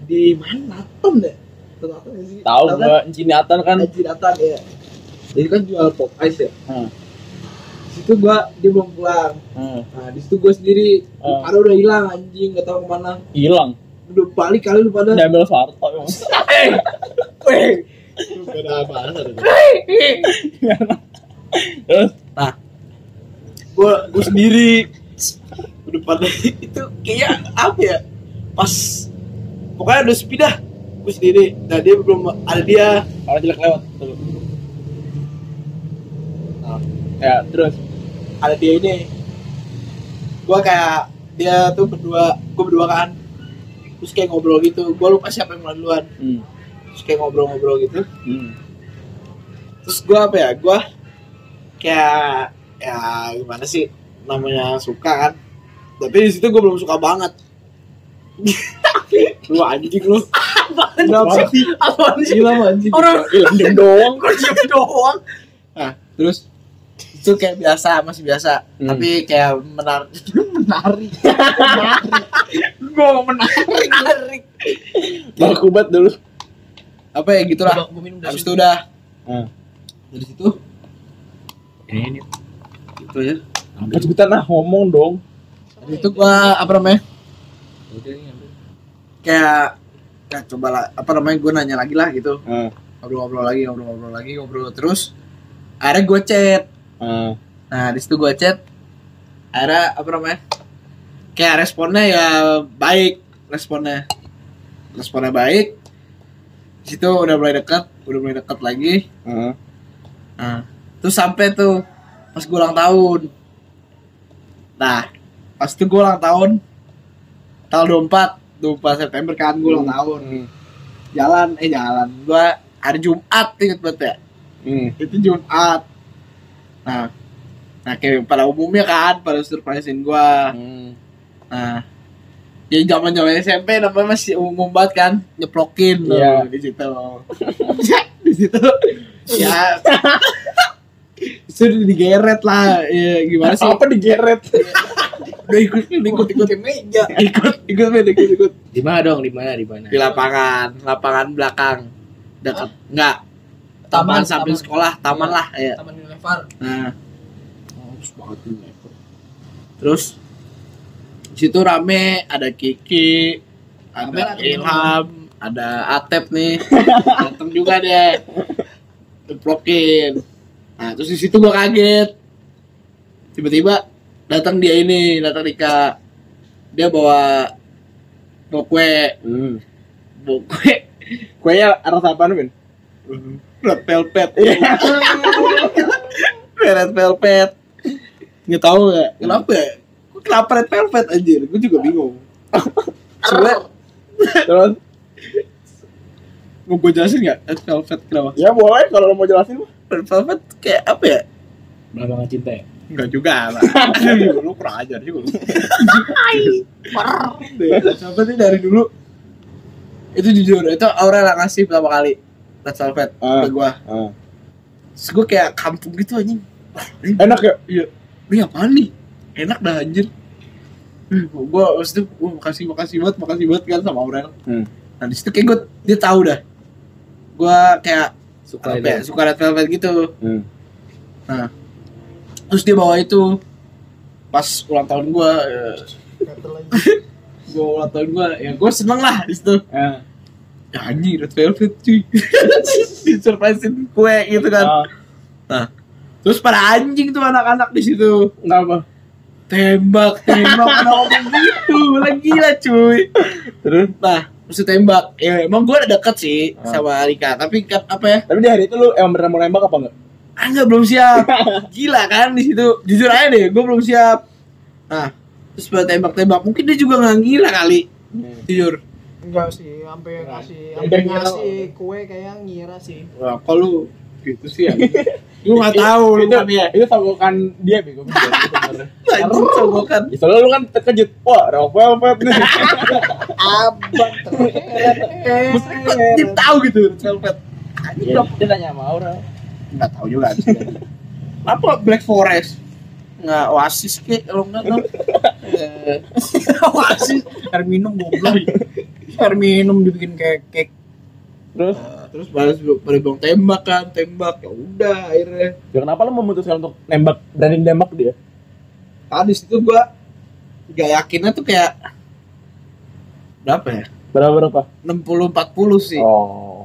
di mana Naton deh Tahu Naton nggak sih Tahu Naton gua Cinatan kan. Naton ya jadi kan jual pop ice ya Hmm. di situ gua dia belum pulang Hmm. nah di situ gua sendiri Hmm. pada udah hilang anjing nggak tahu ke mana Hilang. udah balik kali lu pada Diambil Soeharto emang. beda bahasa deh. Terus gua gua sendiri. Udah pada itu kayaknya apa ya? Pas pokoknya udah sepi dah. Gua sendiri. Nah dia belum ada dia. Orang jelek lewat. Tuh. Nah, ya terus? Ada dia ini. Gua kayak dia tuh berdua gua berdua kan. Terus kayak ngobrol gitu. Gua lupa siapa yang mulai duluan. Hmm. terus kayak ngobrol-ngobrol gitu. Hmm. terus gua apa ya? Gua kayak ya gimana sih? Namanya suka kan? Tapi di situ gua belum suka banget. Lu anjing lu. Kenapa sih Apa sih? gila anjing. Orang Hilang diem doang. kok diem doang. Nah terus? Itu kayak biasa masih biasa. Hmm. tapi kayak menarik menarik menarik gua mau menarik menarik. Baku banget dulu. apa ya gitulah. Habis itu udah. Hmm. dari situ? Ini, ini. itu ya Apa cepetan ah ngomong dong. dari itu gua apa namanya kayak ya coba lah apa namanya gue nanya lagi lah gitu Hmm. ngobrol-ngobrol lagi ngobrol-ngobrol lagi ngobrol terus akhirnya gue chat Hmm. nah di situ gue chat akhirnya apa namanya kayak responnya ya baik responnya responnya baik di situ udah mulai dekat udah mulai dekat lagi Hmm. nah terus sampai tuh pas gue ulang tahun. Nah pas itu gue ulang tahun tanggal 24 24 September kan gue ulang tahun. Hmm. jalan eh jalan. Gua hari Jumat inget banget ya? Hmm. itu Jumat. Nah nah kayak pada umumnya kan pada surprisein gua. Hmm. nah ya zaman zaman SMP namanya masih umum banget kan nyeplokin loh Iya. di situ. Di situ. Ya itu digeret lah. Ya gimana sih? Apa digeret? udah ikut ikut ikut. Meja. Ikut ikut ikut ikut ikut. Di mana dong? Di mana? Di mana? di lapangan lapangan belakang. Dekat enggak. Taman, taman samping taman. sekolah taman lah ya Taman Unilever. nah. Bagus banget ini terus di situ rame ada Kiki ada Ilham ada Atep nih. Datang juga deh diplokin nah terus di situ gua kaget. Tiba-tiba datang dia ini datang Dika dia bawa bawa kue Hmm. bawa kue Kuenya rasa apaan, Ben? red velvet. Red velvet. Nggak tahu ya kenapa ya? Kok kenapa red velvet anjir? Gue juga bingung. Soalnya Terus mau gue jelasin nggak red velvet kenapa ya boleh kalau lo mau jelasin mah. red velvet kayak apa ya Melambangkan cinta ya? Enggak juga lah lu kurang ajar juga lu red velvet ini dari dulu itu jujur itu Aurel yang ngasih pertama kali red velvet Ah. ke gue Ah. terus gue kayak kampung gitu anjing Enak ya? Iya. Ini apaan nih? Enak dah anjir. Hmm, gua waktu itu gua makasih makasih banget makasih banget kan sama Aurel. Hmm. Nah di situ kayak gue dia tahu dah gue kayak Suka apa ya, suka red velvet gitu Hmm. nah terus dia bawa itu pas ulang tahun gue aja. gue ulang tahun gue ya gue seneng lah di situ Eh. ya anjing red velvet cuy disurprisein kue gitu kan Ah, nah terus pada anjing tuh anak-anak di situ Kenapa? tembak tembak ada ngomong gitu lagi gila cuy Terus? nah terus tembak ya emang gue udah deket sih Ah. sama Rika. Tapi kan apa ya? Tapi di hari itu lu emang beneran mau nembak apa enggak? ah nggak belum siap. Gila kan di situ. Jujur aja deh gue belum siap. Nah terus pada tembak-tembak mungkin dia juga nggak gila kali. Jujur. Enggak sih, sampai ngasih Udah sampai ngasih kue kayak ngira sih. Wah, kalau gitu sih ya gue nggak tahu lu itu, kan ya itu sogokan dia bego. Anjing, sogokan. Ya, soalnya lu kan terkejut. Wah, Red Velvet nih. Abang terheret. dia tahu gitu velvet anjing dia nanya sama Aura. nggak tahu juga apa Black Forest? Nggak oasis kek kalau nggak dong Eh, oasis. Air minum goblok. Air minum dibikin kayak cake. Terus, Nah, terus balas pada bilang tembak kan tembak ya udah akhirnya ya kenapa lu memutuskan untuk nembak berani nembak dia? tadi situ gua gak yakinnya tuh kayak berapa ya Berapa berapa? 60 40 sih Oh.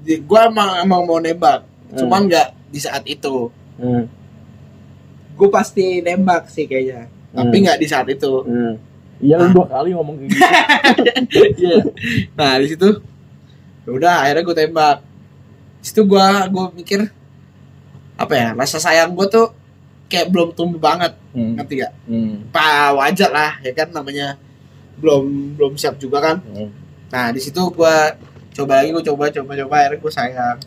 Jadi, gua emang emang mau nembak Hmm. cuman nggak di saat itu Hmm. gue pasti nembak sih kayaknya tapi Hmm. nggak di saat itu Hmm. Iya lu dua kali ngomong kayak gitu. Iya. nah di situ udah akhirnya gue tembak situ gue gue mikir apa ya rasa sayang gue tuh kayak belum tumbuh banget Hmm. ngerti gak? Hmm. Pak wajar lah ya kan namanya belum belum siap juga kan Hmm. nah di situ gue coba lagi gue coba coba coba akhirnya gue sayang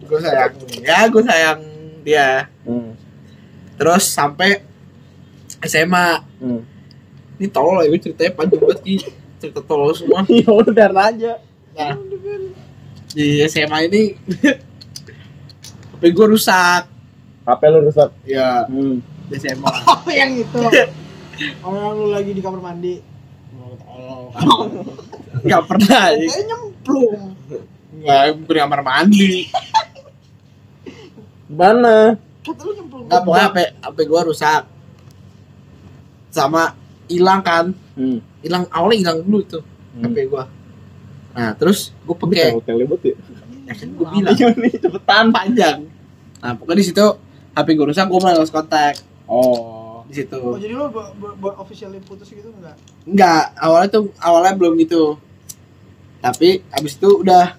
gue sayang ya gue sayang dia Hmm. terus sampai SMA Hmm. ini tolol ya gue ceritanya panjang banget sih cerita tolol semua Ya udah aja. nah di SMA ini HP gue rusak HP lu rusak. ya Hmm. di SMA Oh yang itu. Oh yang lu lagi di kamar mandi. nggak pernah ya. Kayaknya nyemplung. nggak bukan di kamar mandi Mana? Kata lu nyemplung. nggak pokoknya HP HP gue rusak sama hilang kan Hmm. Hilang awalnya hilang dulu tuh Hmm. HP gue nah terus gue Oke. pakai Hotel ribut ya. ya kan gue bilang Ayo nih cepetan. panjang nah pokoknya di situ HP gue rusak gue mulai lost kontak Oh. di situ Oh jadi lu buat officially putus gitu enggak? Enggak, awalnya tuh awalnya belum gitu. Tapi abis itu udah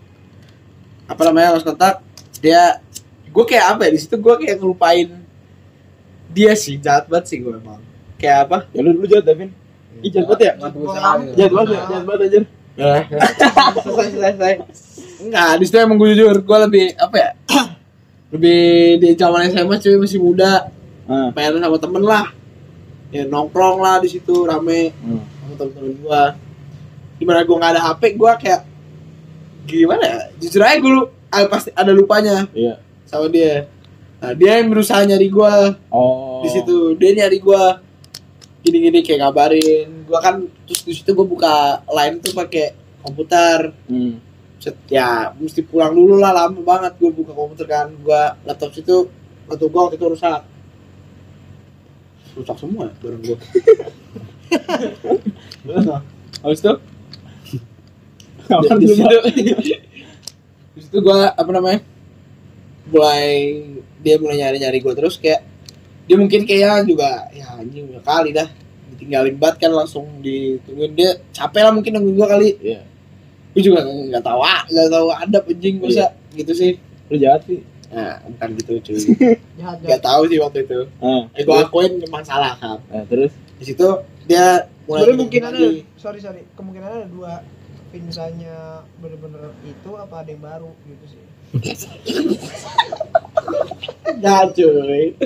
apa namanya lost kontak dia gue kayak apa ya di situ gue kayak ngelupain dia sih jahat banget sih gue emang kayak apa Ya lu dulu jahat Davin. Ih jahat banget ya? Jahat banget ya? Jahat banget aja. ya selesai selesai selesai enggak di situ emang gue jujur gue lebih apa ya lebih di zaman SMA cuy masih muda Ah. pengen sama temen lah ya nongkrong lah di situ rame Hmm. sama temen-temen gua gimana gua nggak ada HP gua kayak gimana ya jujur aja gua ah, pasti ada lupanya Iya. sama dia nah dia yang berusaha nyari gua Oh. di situ dia nyari gua gini-gini kayak ngabarin. Gua kan terus di situ gua buka line tuh pakai komputer. Hmm. Set, ya mesti pulang dulu lah lama banget gua buka komputer kan. Gua laptop situ laptop gua waktu itu rusak. Rusak semua ya barang gua. Habis itu? di situ? di situ gua apa namanya mulai dia mulai nyari nyari gua terus kayak dia mungkin kayak juga ya anjing udah kali dah ditinggalin banget kan langsung ditungguin dia capek lah mungkin nungguin gua kali Iya. gua juga nggak tahu ah nggak tahu ada anjing masa gitu sih Lu jahat sih. nah bukan gitu cuy Jahat nggak jahat. tahu sih waktu itu Ah. eh gua akuin memang salah kan Nah, terus? di situ dia mulai Sebenarnya mungkin ada lagi. sorry sorry kemungkinan ada dua misalnya bener-bener itu apa ada yang baru gitu sih. Nah cuy.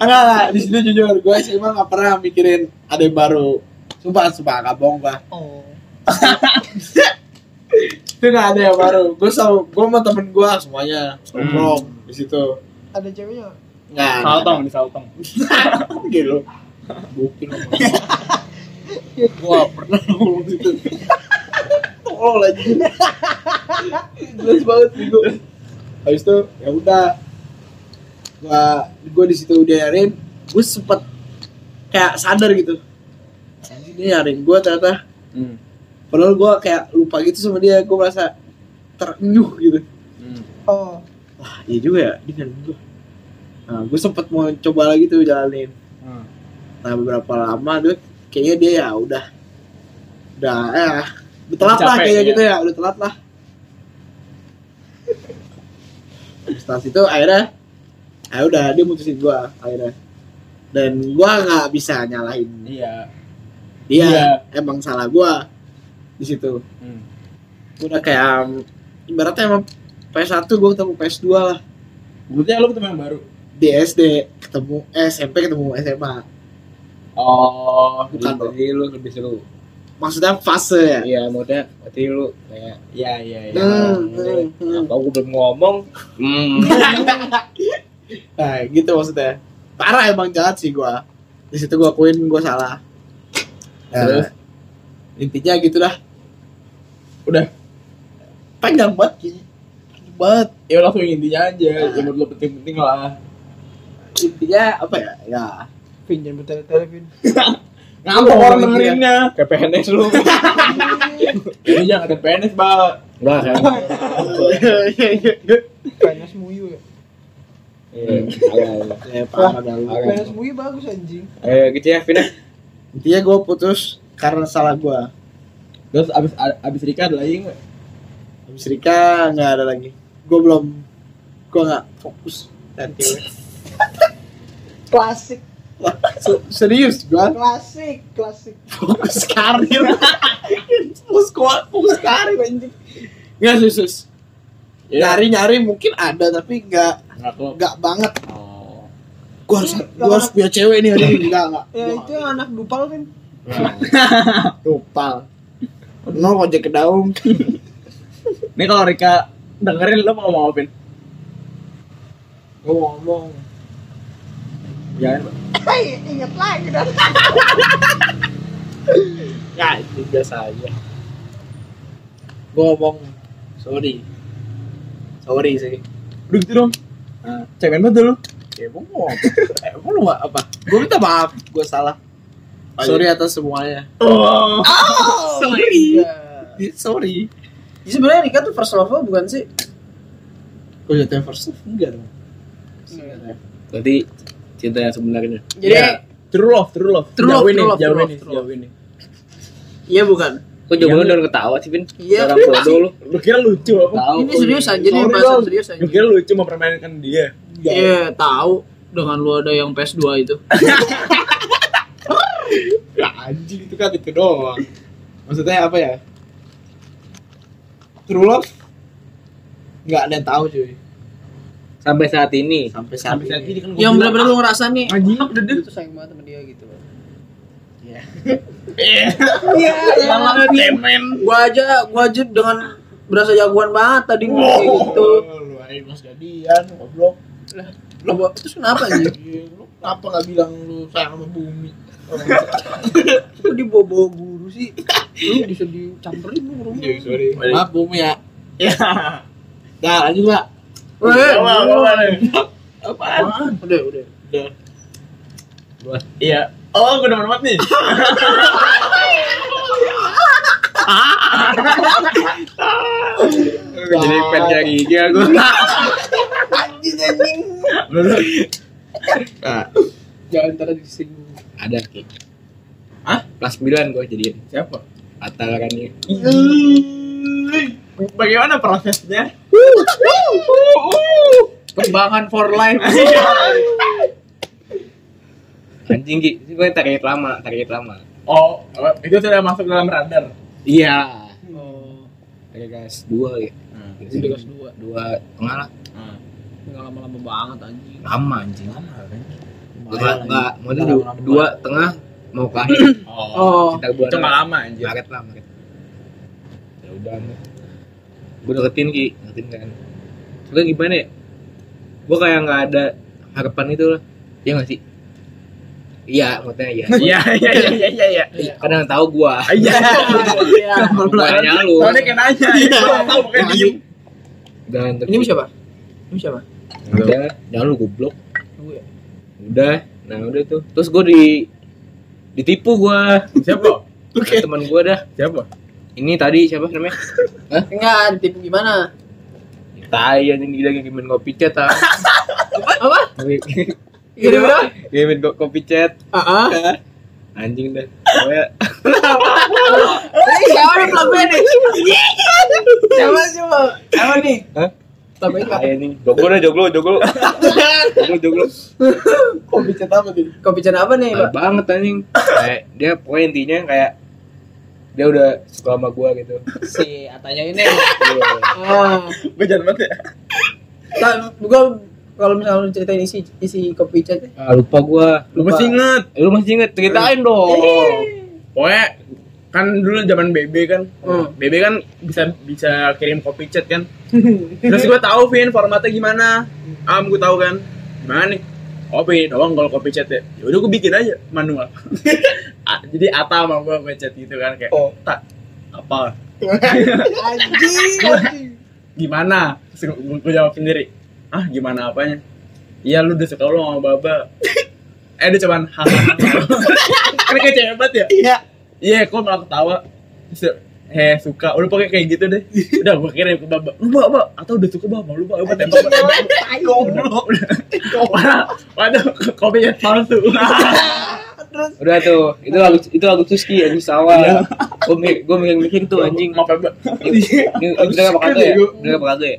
Enggak lah di situ jujur gue sih emang gak pernah mikirin ada yang baru. Sumpah sumpah gak bohong gua. Oh. Itu gak ada yang baru. Gue sama gue sama temen gue semuanya. Nongkrong di situ. Ada ceweknya? Nggak? Saltong di saltong. Gitu Bukin Gue gak pernah ngomong gitu tolol lagi jelas banget bego habis itu ya udah gua gua di situ dia nyariin gue sempet kayak sadar gitu dia nyariin gue ternyata Hmm. padahal gue kayak lupa gitu sama dia gue merasa terenyuh gitu Hmm. Oh. wah iya juga ya dia nyariin gue nah gue sempet mau coba lagi tuh jalanin Hmm. nah beberapa lama tuh kayaknya dia ya udah udah ya udah telat lah kayaknya ya. gitu ya udah telat lah setelah itu akhirnya ya udah dia mutusin gua akhirnya dan gua nggak bisa nyalahin Iya. dia Iya. emang salah gua di situ Hmm. Udah kayak um, ibaratnya emang PS1 gua ketemu PS2 lah Berarti lo ketemu yang baru. di SD ketemu eh, SMP ketemu SMA Oh, Bukan, jadi lu lebih seru. maksudnya fase ya Iya, maksudnya berarti lu kayak iya iya iya. Hmm, hmm, hmm. Apa gua belum ngomong? Hmm. Nah, gitu maksudnya. Parah emang jahat sih gua. Di situ gua akuin gua salah. Ya, Terus? intinya gitu dah. Udah. Panjang banget. Panjang banget. Ya langsung intinya aja, yang menurut lo penting-penting lah. Intinya apa ya? Ya. Vin jangan bertele-tele Vin. Ngambek orang iya. dengerinnya. Kayak PNS lu. Ini jangan ke PNS, Bang. Enggak kan. PNS Muyu ya. Iya, agak. ya parah dah lu. PNS Muyu bagus anjing. Eh, gitu ya, Vina. Intinya gua putus karena salah gua. Terus abis abis Rika ada lagi nggak? Habis Rika nggak ada lagi. Gua belum gua nggak fokus dan cewek. Klasik, serius gua klasik, klasik. fokus karir. fokus kuat, fokus karir anjing. Nggak sus. Nyari-nyari mungkin ada tapi nggak Nggak nggak banget. Oh. gua harus gua harus punya cewek nih hari ini. Enggak enggak Ya itu yang anak dupal Vin. lupa no ojek ke daun Nih kalau Rika dengerin lo mau ngomong apa, mau ngomong. Jangan. Hei, inget lagi dah. ya itu biasa aja. Gua ngomong. Sorry sorry sih Udah gitu dong. Nah. Cemen banget lu. ya gua mau apa eh, lu nggak apa gua minta maaf gua salah sorry atas semuanya Oh. sorry Iya. sorry Ya, sebenarnya Rika tuh first love lo bukan sih? gua jatuh first love enggak dong Berarti cinta yang sebenarnya. Jadi Ya. True love, true love. True love, Jauhin true nih, love, jauhin true nih, love, true jauhin nih. iya bukan. Kok jawabannya udah ketawa sih, Vin? Iya. Orang bodoh lu. Lu kira lucu apa? Tahu. Ini serius aja nih Bang. serius aja. Lu kira lucu mempermainkan dia? Iya, tahu dengan lu ada yang PS2 itu. ya anjing itu kan itu doang maksudnya apa ya true love nggak ada yang tahu cuy Sampai saat ini. sampai saat Sampai saat ini ini kan gua yang benar-benar lu ngerasa nih, Anjing, ah, udah deh. itu sayang banget sama dia gitu. Iya. Iya, Malah cemen. gua aja gua aja dengan berasa jagoan banget tadi kayak gitu. Oh, lu aja mas jadian goblok Lah, gua- terus kenapa anjing? Iya, lu kenapa nggak bilang lu sayang sama bumi Kok dibawa-bawa guru sih? Lu bisa dicamperin lu rumah. Iya, sorry maaf bumi ya ya dah lanjut pak Weh, Apa, apaan? Udah, udah. Iya. Oh, gue demen banget nih. Jadi pengen kayak gigi aku. nah, Jangan ntar disinggung. Ada, Ki. Hah? Kelas 9 gua jadiin. Siapa? Atal kan ini. Bagaimana prosesnya? Kembangan for life. Anjing, Ki. Ini gue target lama, target lama. Oh, itu sudah masuk dalam radar. Iya. Oh, Target kelas 2 ya. itu kelas 2. Dua tengah lah. Enggak lama-lama banget anjing. Lama anjing. Enggak, Lumayan, enggak. Maksudnya Lama, du- lama. dua tengah mau ke akhir. Oh, Kita bulan Cuma lama anjir. Maret lah, Maret. Ya udah. Gue deketin Ki, deketin kan. Soalnya gimana ya? Gue kayak nggak ada harapan itu lah. Ya nggak sih? Iya maksudnya iya Iya iya iya iya iya. kadang tahu gua Iya. Iya. gua nanya lu Soalnya kayak nanya. Gua tahu makanya diem. jangan Ini siapa? Ini siapa? udah jangan lu goblok Gue. udah nah udah tuh terus gua di ditipu gua Siapa? Sama teman gua dah Siapa? ini tadi siapa namanya Enggak, ditipu gimana? tai anjing dia ngirimin kopi chat ah Apa? Gini bro? ngirimin ko- kopi chat Ah, anjing dah pokoknya Ini siapa nih pelakunya nih? Siapa siapa? Siapa nih? Hah? Pelakunya tai anjing joglo dah joglo joglo joglo joglo Kok bicara apa tuh? kopi chan apa nih, Pak? banget anjing kayak dia pokoknya intinya kayak dia udah suka sama gua gitu Si Atanya ini. Iya. Ah, Gue jangan banget ya. tak, gua kalau misalnya lu ceritain isi isi kopi chat ah, lupa gua Lu masih inget. Eh, lu masih inget ceritain dong Pokoknya kan dulu zaman BB kan. Hmm. BB kan bisa bisa kirim copy chat kan. Terus gue tahu Vin formatnya gimana. Am gue tahu kan. Gimana nih? Copy doang kalau copy chat ya. Ya udah gue bikin aja manual. Ah, Jadi Ata sama gue gue chat gitu kan kayak Oh. tak apa Anjing. gimana gue jawab sendiri ah gimana apanya iya lu udah suka lu sama baba eh dia cuman hahaha kan kayak cewek banget ya Iya. iya kok malah ketawa Terus, eh suka udah pakai kayak gitu deh udah gue kirim ke baba lu baba atau udah suka baba lu baba tembak Goblok. waduh waduh kopinya palsu udah tuh itu lagu itu lagu Tuski anjing sawah gua mikir gua mikir mikir tuh anjing maaf ya Mbak. ini bener apa kagak ya bener apa kagak ya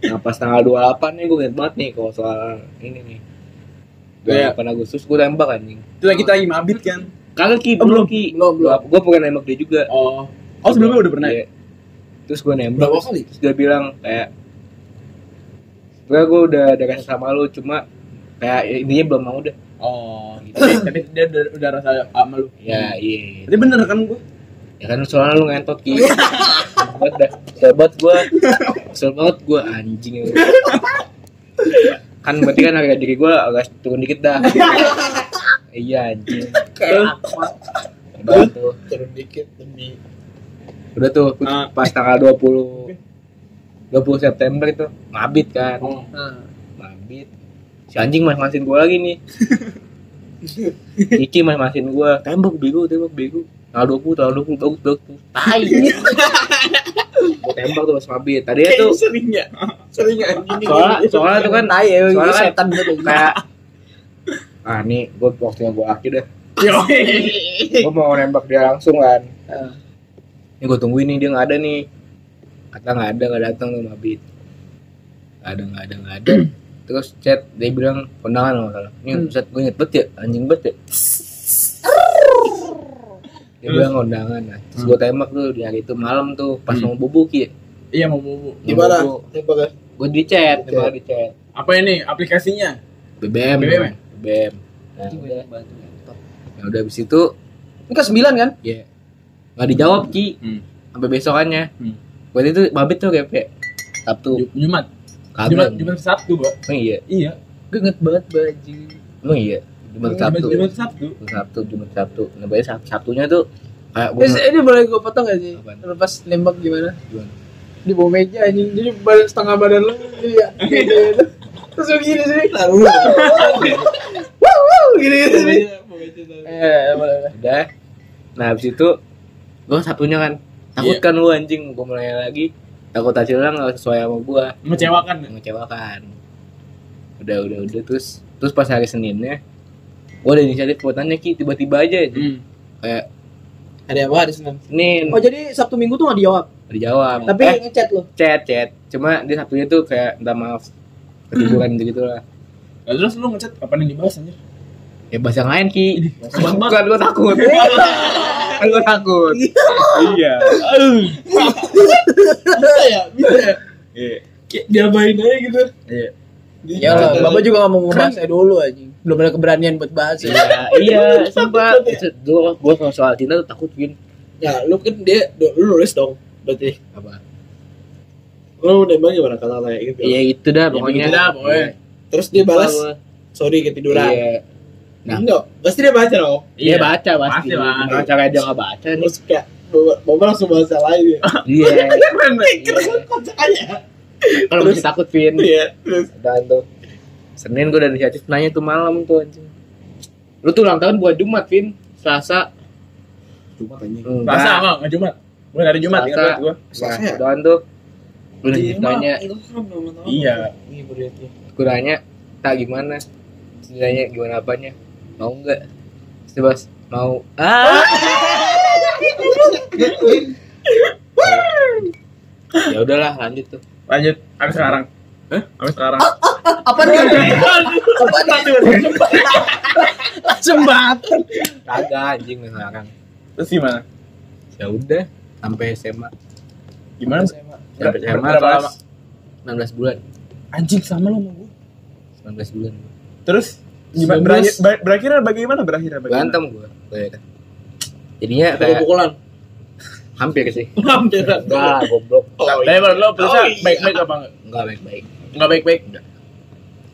nah pas tanggal 28 nih gue inget banget nih kalau soal ini nih. Iya. 28 Agustus gue tembak anjing. Itu lagi kita lagi mabit kan? Kagak ki Oh, belum. Ki. Belum, belum. gue pengen nembak dia juga. Oh. Oh sebelumnya udah pernah? Ya? Terus gue nembak. Berapa kali? terus dia bilang kayak gue gue udah ada rasa sama lu cuma kayak intinya belum mau deh. Oh gitu. Tapi dia udah, udah rasa sama lu. Ya iya. Tapi bener kan gue ya kan soalnya lu ngentot ki. Banget dah. Banget gue kesel banget gue anjing. Ya. kan berarti kan harga diri gue agak turun dikit dah. Iya anjing. Kayak apa? udah tuh Turun dikit demi udah tuh Ah. pas tanggal 20 20 September itu ngabit kan. Oh. Nah, ngabit. Si anjing mas masin gue lagi nih. Kiki mas masin gue tembak bego tembak bego tanggal 20 tanggal 20 bagus bagus tuh tai. Gue tembak tuh pas ngabit tadinya tuh sering ya. Sering anjing. soalnya soalnya tuh kan tai ya, soalnya kan setan gitu. kayak ah nih gue waktunya gue akhir deh. Gue mau nembak dia langsung kan. Ah. ini gue tungguin nih dia nggak ada nih. Kata nggak ada nggak datang tuh mabit nggak ada nggak ada nggak ada. Terus chat dia bilang kondangan kalau ini Hmm. chat gue inget ya anjing banget ya dia bilang kondangan nah terus gue tembak tuh di hari itu malam tuh pas Hmm. mau bubuk ya Iya mau bobo. Di mana? Tembak ya? gue di chat tembak di chat Apa ini aplikasinya? BBM BBM. namanya. BBM nah udah nah, udah abis itu Ini ke sembilan kan? ya nggak dijawab ki Hmm. sampai besokannya Hmm. Waktu itu mabit tuh kayak kayak Sabtu Ju- Jumat. kagak Jumat Jumat Sabtu, Mbak. emang iya Iya. Gue inget banget baju. emang iya Jumat Sabtu Jumat Sabtu. Jumat Sabtu Jumat Sabtu nah Sab- Sabtunya tuh kayak gue Eh, ini boleh gue potong gak sih? Apaan? Lu pas nembak gimana? Gimana? Di bawah meja anjing. Jadi badan setengah badan lu iya. Gitu. Terus begini sih. Taruh. Wow, wow, gini gitu sih. Eh, boleh. boleh. udah nah habis itu gue Sabtunya kan takut Iya. kan lu anjing gue mulai lagi takut hasilnya nggak sesuai sama gue Mengecewakan. mengecewakan udah udah udah terus terus pas hari Seninnya gue ada inisiatif buat nanya ki tiba-tiba aja Hmm. kayak Ada apa hari Senin? Senin Oh, jadi Sabtu Minggu tuh gak dijawab. dijawab Tapi eh, ngechat lu. chat chat cuma di Sabtunya tuh kayak minta maaf ketiduran gitu lah Nah, terus lu ngechat kapan yang dibahas anjir? ya bahasa yang lain ki bukan gue takut kan gue takut iya Bisa ya? Bisa ya? Iya. Kayak diabain aja gitu. Iya. Ya lah, Bapak juga gak mau ngebahasnya dulu anjing. Belum ada keberanian buat bahas ya. iya iya sumpah dulu gue kalau soal cinta tuh takut Vin Ya, lu kan dia lu nulis dong. Berarti apa lu nembak gimana kata-kata gitu. iya itu dah pokoknya begitu dah, pokoknya. Terus dia balas, sorry ketiduran. Iya. Nah. Enggak, pasti dia baca dong. Dia baca pasti. Pasti lah. Gimana caranya dia nggak baca nih? Terus kayak Bapak langsung bahasa lain ya. Iya. Keren, Bang. Keren kocakannya. Kalau masih takut Vin. Iya, terus Dan tuh Senin gue udah inisiatif nanya tuh malam tuh anjing. Lu tuh ulang tahun buat Jumat, Vin. Selasa. cuma tanya. Enggak. Masa enggak enggak Jumat. Bukan hari Jumat, ingat Selasa. banget gua. Selasa ya? doan tuh. Gue Iya, nanya, Iya. Iya, berarti. gue nanya, tak gimana? Nanya gimana apanya? Mau nggak? Terus Bas, mau. Ah. ya udahlah lanjut tuh. Lanjut, habis sekarang. Hah? Habis sekarang. Apa dia? Apa dia? Langsung batin. Kagak anjing sekarang. Terus gimana? Ya udah sampai SMA. Gimana? Sampai SMA berapa lama? 16 bulan. Anjing sama lo sama gua. 19 bulan. Terus gimana 19? berakhir ber- berakhirnya bagaimana berakhirnya bagaimana? Berantem gue. Gue kan. Jadinya kayak Pukul-pukulan. Hampir sih. Hampir. Enggak, goblok. Oh, Tapi menurut lo putusnya Oh, iya. baik-baik apa enggak? Enggak baik-baik. Enggak baik-baik.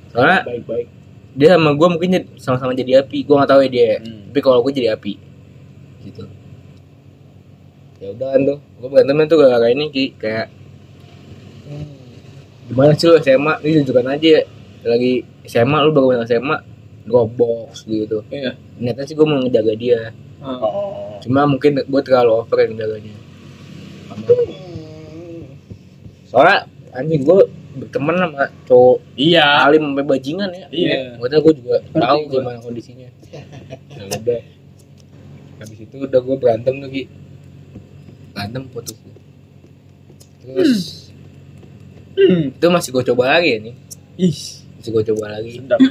Soalnya Baik-baik. dia sama gue mungkin sama-sama jadi api. Gue nggak tahu ya dia. Hmm. Tapi kalau gue jadi api. Gitu. Ya udah kan tuh. Gue berantemnya tuh gara-gara ini Ki. kayak gimana sih lu SMA ini tunjukkan aja lagi SMA lu baru SMA Dropbox gitu Iya. niatnya sih gue mau ngejaga dia Oh. cuma mungkin gue terlalu over yang jaganya soalnya anjing gue berteman sama cowok Iya. alim sampai bajingan ya Iya. Maksudnya gue juga tahu gimana kondisinya ya udah habis itu udah gue berantem Ki berantem putus terus Hmm. itu masih gue coba lagi ya nih Ih, masih gue coba lagi sedap.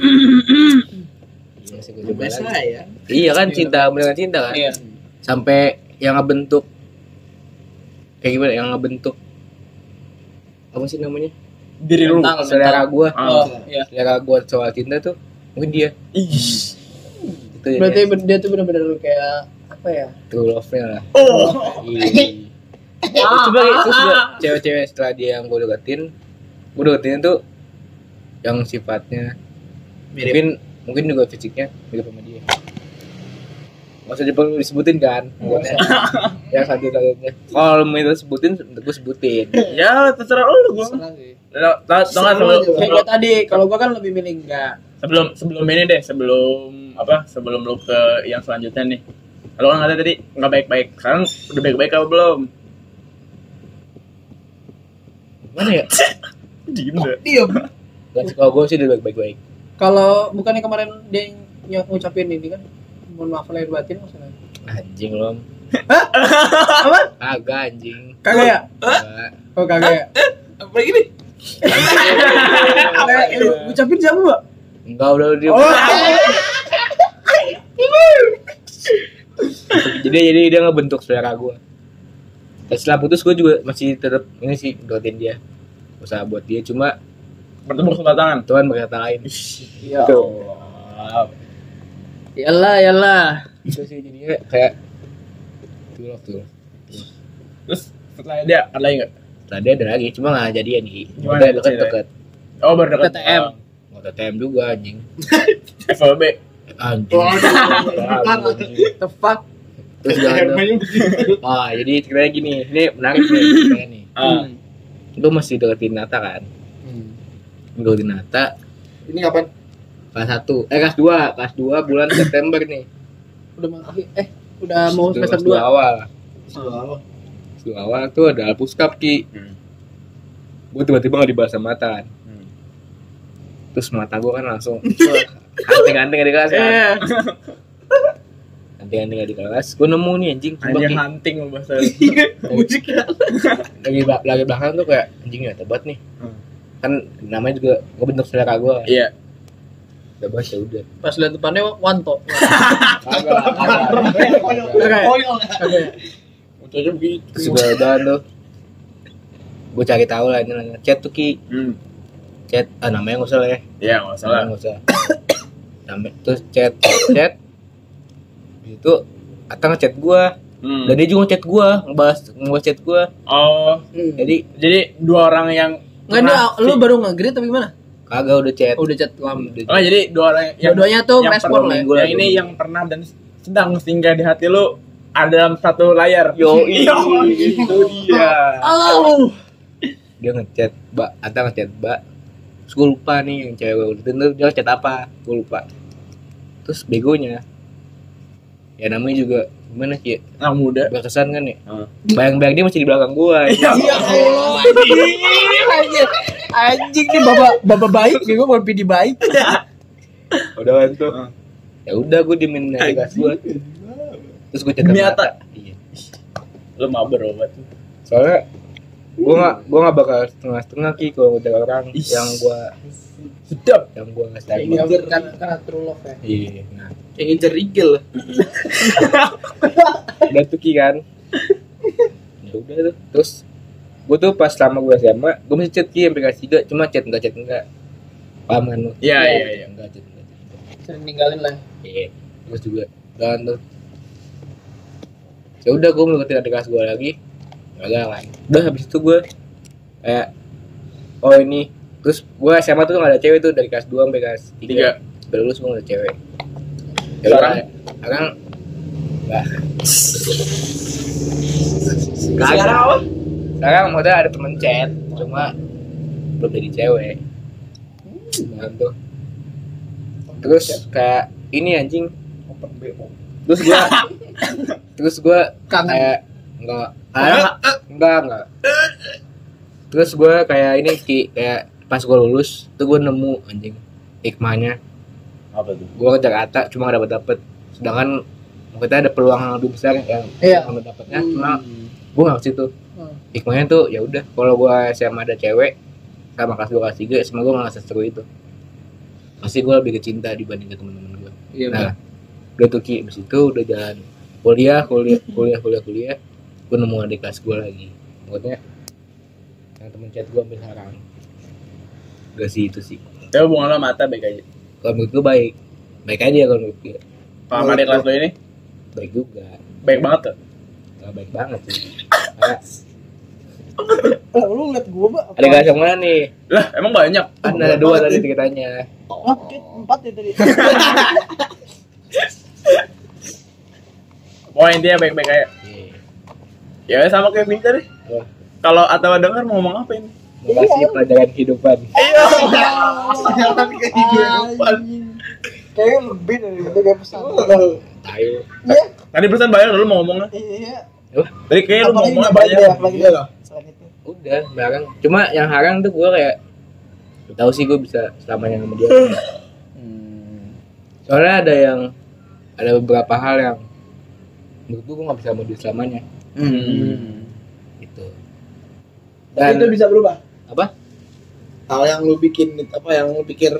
masih gue coba Biasa lagi ya. iya kan cinta beneran cinta kan Iya. sampai yang ngebentuk kayak gimana yang ngebentuk apa sih namanya Diri lu. Selera gue Ah. Oh, iya. selera gue soal cinta tuh mungkin dia Ih. itu ya Berarti dia tuh benar-benar kayak apa ya? true love nya lah Oh. Iya. Coba gitu, terus gua cewek-cewek setelah dia yang gue deketin, gue deketin tuh yang sifatnya Mirip. mungkin mungkin juga fisiknya mirip sama dia. Gak usah perlu disebutin kan, pokoknya yang satu satunya. Kalau mau itu sebutin, gue sebutin. Ya, terserah lu nggak Serah sebelum. Kayak tadi, kalau gua kan lebih milih enggak. sebelum sebelum ini deh, sebelum apa? Sebelum lu ke yang selanjutnya nih. Kalau kan kata tadi nggak baik-baik. Sekarang udah baik-baik apa belum? Mana ya? Diem deh. Gak kalau gue sih udah baik-baik. Kalau bukannya kemarin dia yang ngucapin ini kan, mohon maaf lahir batin maksudnya. Anjing lo. Apa? Agak anjing. Kagak ya? Nggak. Oh kagak ya? Apa ini? Kayak ini, ngucapin siapa, Mbak? Enggak udah dia. Oh. jadi jadi dia ngebentuk selera gue Dan setelah putus gue juga masih tetap ini sih doain dia usaha buat dia cuma Sebelah tangan. Tuhan berkata lain Ya. Allah. Yalah, yalah. itu sih jadinya kayak tuh loh tuh Terus setelah dia ada lagi nggak? setelah dia ada lagi cuma nggak jadian nih udah deket deket Oh, baru dekat TTM. mau TTM juga anjing FLB. anjing Oh. The fuck? terus ah jadi ceritanya gini ini menarik nih ceritanya nih Ah. lu masih deketin Nata kan deketin Nata Ini kapan? kelas satu eh kelas dua kelas dua bulan September nih Udah mau eh udah mau semester kelas dua 2. awal Selalu. kelas dua awal tuh ada alpuskap ki Hmm. gue tiba-tiba nggak dibahas sama mata kan Hmm. terus mata gue kan langsung anting-anting di kelas kan Eh, anting-anting di kelas gue nemu nih anjing coba Anjing hunting bahasa. Musiknya. lagi lagi belakang tuh kayak anjing ya tebat nih Hmm. Kan namanya juga gue bentuk selera gue Iya. tebat ya udah pas lihat depannya Wanto. kagak? Ucapnya begitu. terus udah udah tuh gue cari tahu lah ini lah chat tuh ki Hmm. chat ah namanya nggak usah lah ya Iya, nggak salah. nggak usah namanya terus chat chat itu Ata ngechat gua Hmm. dan dia juga ngechat gua ngebahas ngebahas chat gua Oh, Hmm. jadi jadi dua orang yang Nggak dia lu baru nge-grade tapi gimana? Kagak udah chat. udah chat lama. Udah Oh, jadi dua orang yang Dua-duanya tuh yang respon lah ya. Yang ini yang pernah dan sedang singgah di hati lu ada dalam satu layar. Yo, itu dia. oh dia ngechat mbak. Ata ngechat mbak. Terus gue lupa nih yang cewek gue tuh dia ngechat apa? Gue lupa. Terus begonya. Ya namanya juga gimana sih ya? Nah, muda. berkesan kan ya Hmm. bayang-bayang dia masih di belakang gue Iya. ya Allah anjing anjing nih bapak bapak baik nih gue mau pidi baik udah kan tuh ya udah gue diemin kelas gue terus gue chat Demi sama Ata? Ata iya Lu mabar obat. soalnya gue gak gue gak bakal setengah-setengah ki kalau udah orang Is. yang gue Sedap. yang gue nggak sayang ini kan karena true love ya. Iya nah. Yang ngincer Rigel. udah tuh Ki kan? Ya udah tuh. Terus gue tuh pas lama gue SMA gue masih chat Ki sampai kelas tiga cuma chat enggak chat enggak paham kan lu? Iya, iya, iya. enggak chat enggak chat enggak. sering ninggalin lah. Iya terus juga dan tuh. Ya udah gue mengikuti adik kelas gue lagi enggak kan udah habis itu gue kayak oh ini. Terus gue SMA tuh gak ada cewek tuh dari kelas 2 sampai kelas 3 Tiga. udah lulus gue gak ada cewek. Ya Sekarang? sekarang enggak Sekarang apa? sekarang maksudnya ada temen chat cuma belum jadi cewek. Nah, tuh. Terus kayak ini anjing. Terus gua terus gua Kangen. kayak enggak enggak enggak enggak. Terus gua kayak ini ki kayak pas gua lulus tuh gua nemu anjing hikmahnya. Apa tuh? gua ke Jakarta cuma gak dapet dapet. Sedangkan kita ada peluang yang lebih besar yang Iya. yang dapetnya cuma gua nggak ke situ. Hmm. hikmahnya tuh ya udah kalau gua SMA ada cewek sama kelas 2 kelas 3 SMA gua nggak seseru itu. Pasti gua lebih kecinta dibanding ke teman-teman gua. Iya nah udah tuh ki abis itu udah jalan kuliah kuliah kuliah kuliah kuliah gua nemu adik kelas gua lagi. Maksudnya yang temen chat gua sampai sekarang. Gak sih itu sih. Ya hubungan lo mata baik aja. kalau menurut gua baik. Baik aja kalau menurut Kalau sama adik kelas lo ini? Baik juga. Baik banget tuh. Gak baik banget sih. Oh, lu ngeliat gua mbak adik kelas yang mana nih? Lah, emang banyak. kan ada dua tadi ceritanya. Oke, empat ya tadi. Pokoknya intinya baik-baik aja. Iya. Ya sama kayak Vinta deh. Wah. Kalau Atawa denger mau ngomong apa ini? Makasih pelajaran kehidupan. Jangan kehidupan. Kayaknya lebih dari itu kayak pesan. Tayo. Tadi pesan bayar dulu mau ngomongnya. Iya. Tadi kayaknya lu mau ngomongnya apalagi Iya loh. selain itu. Udah, barang. Cuma yang harang tuh gue kayak tahu sih gue bisa selamanya sama dia. Soalnya ada yang ada beberapa hal yang menurut gue gue gak bisa dia selamanya Hmm. gitu. Dan itu Dan bisa berubah. apa? Hal yang lu bikin apa yang lu pikir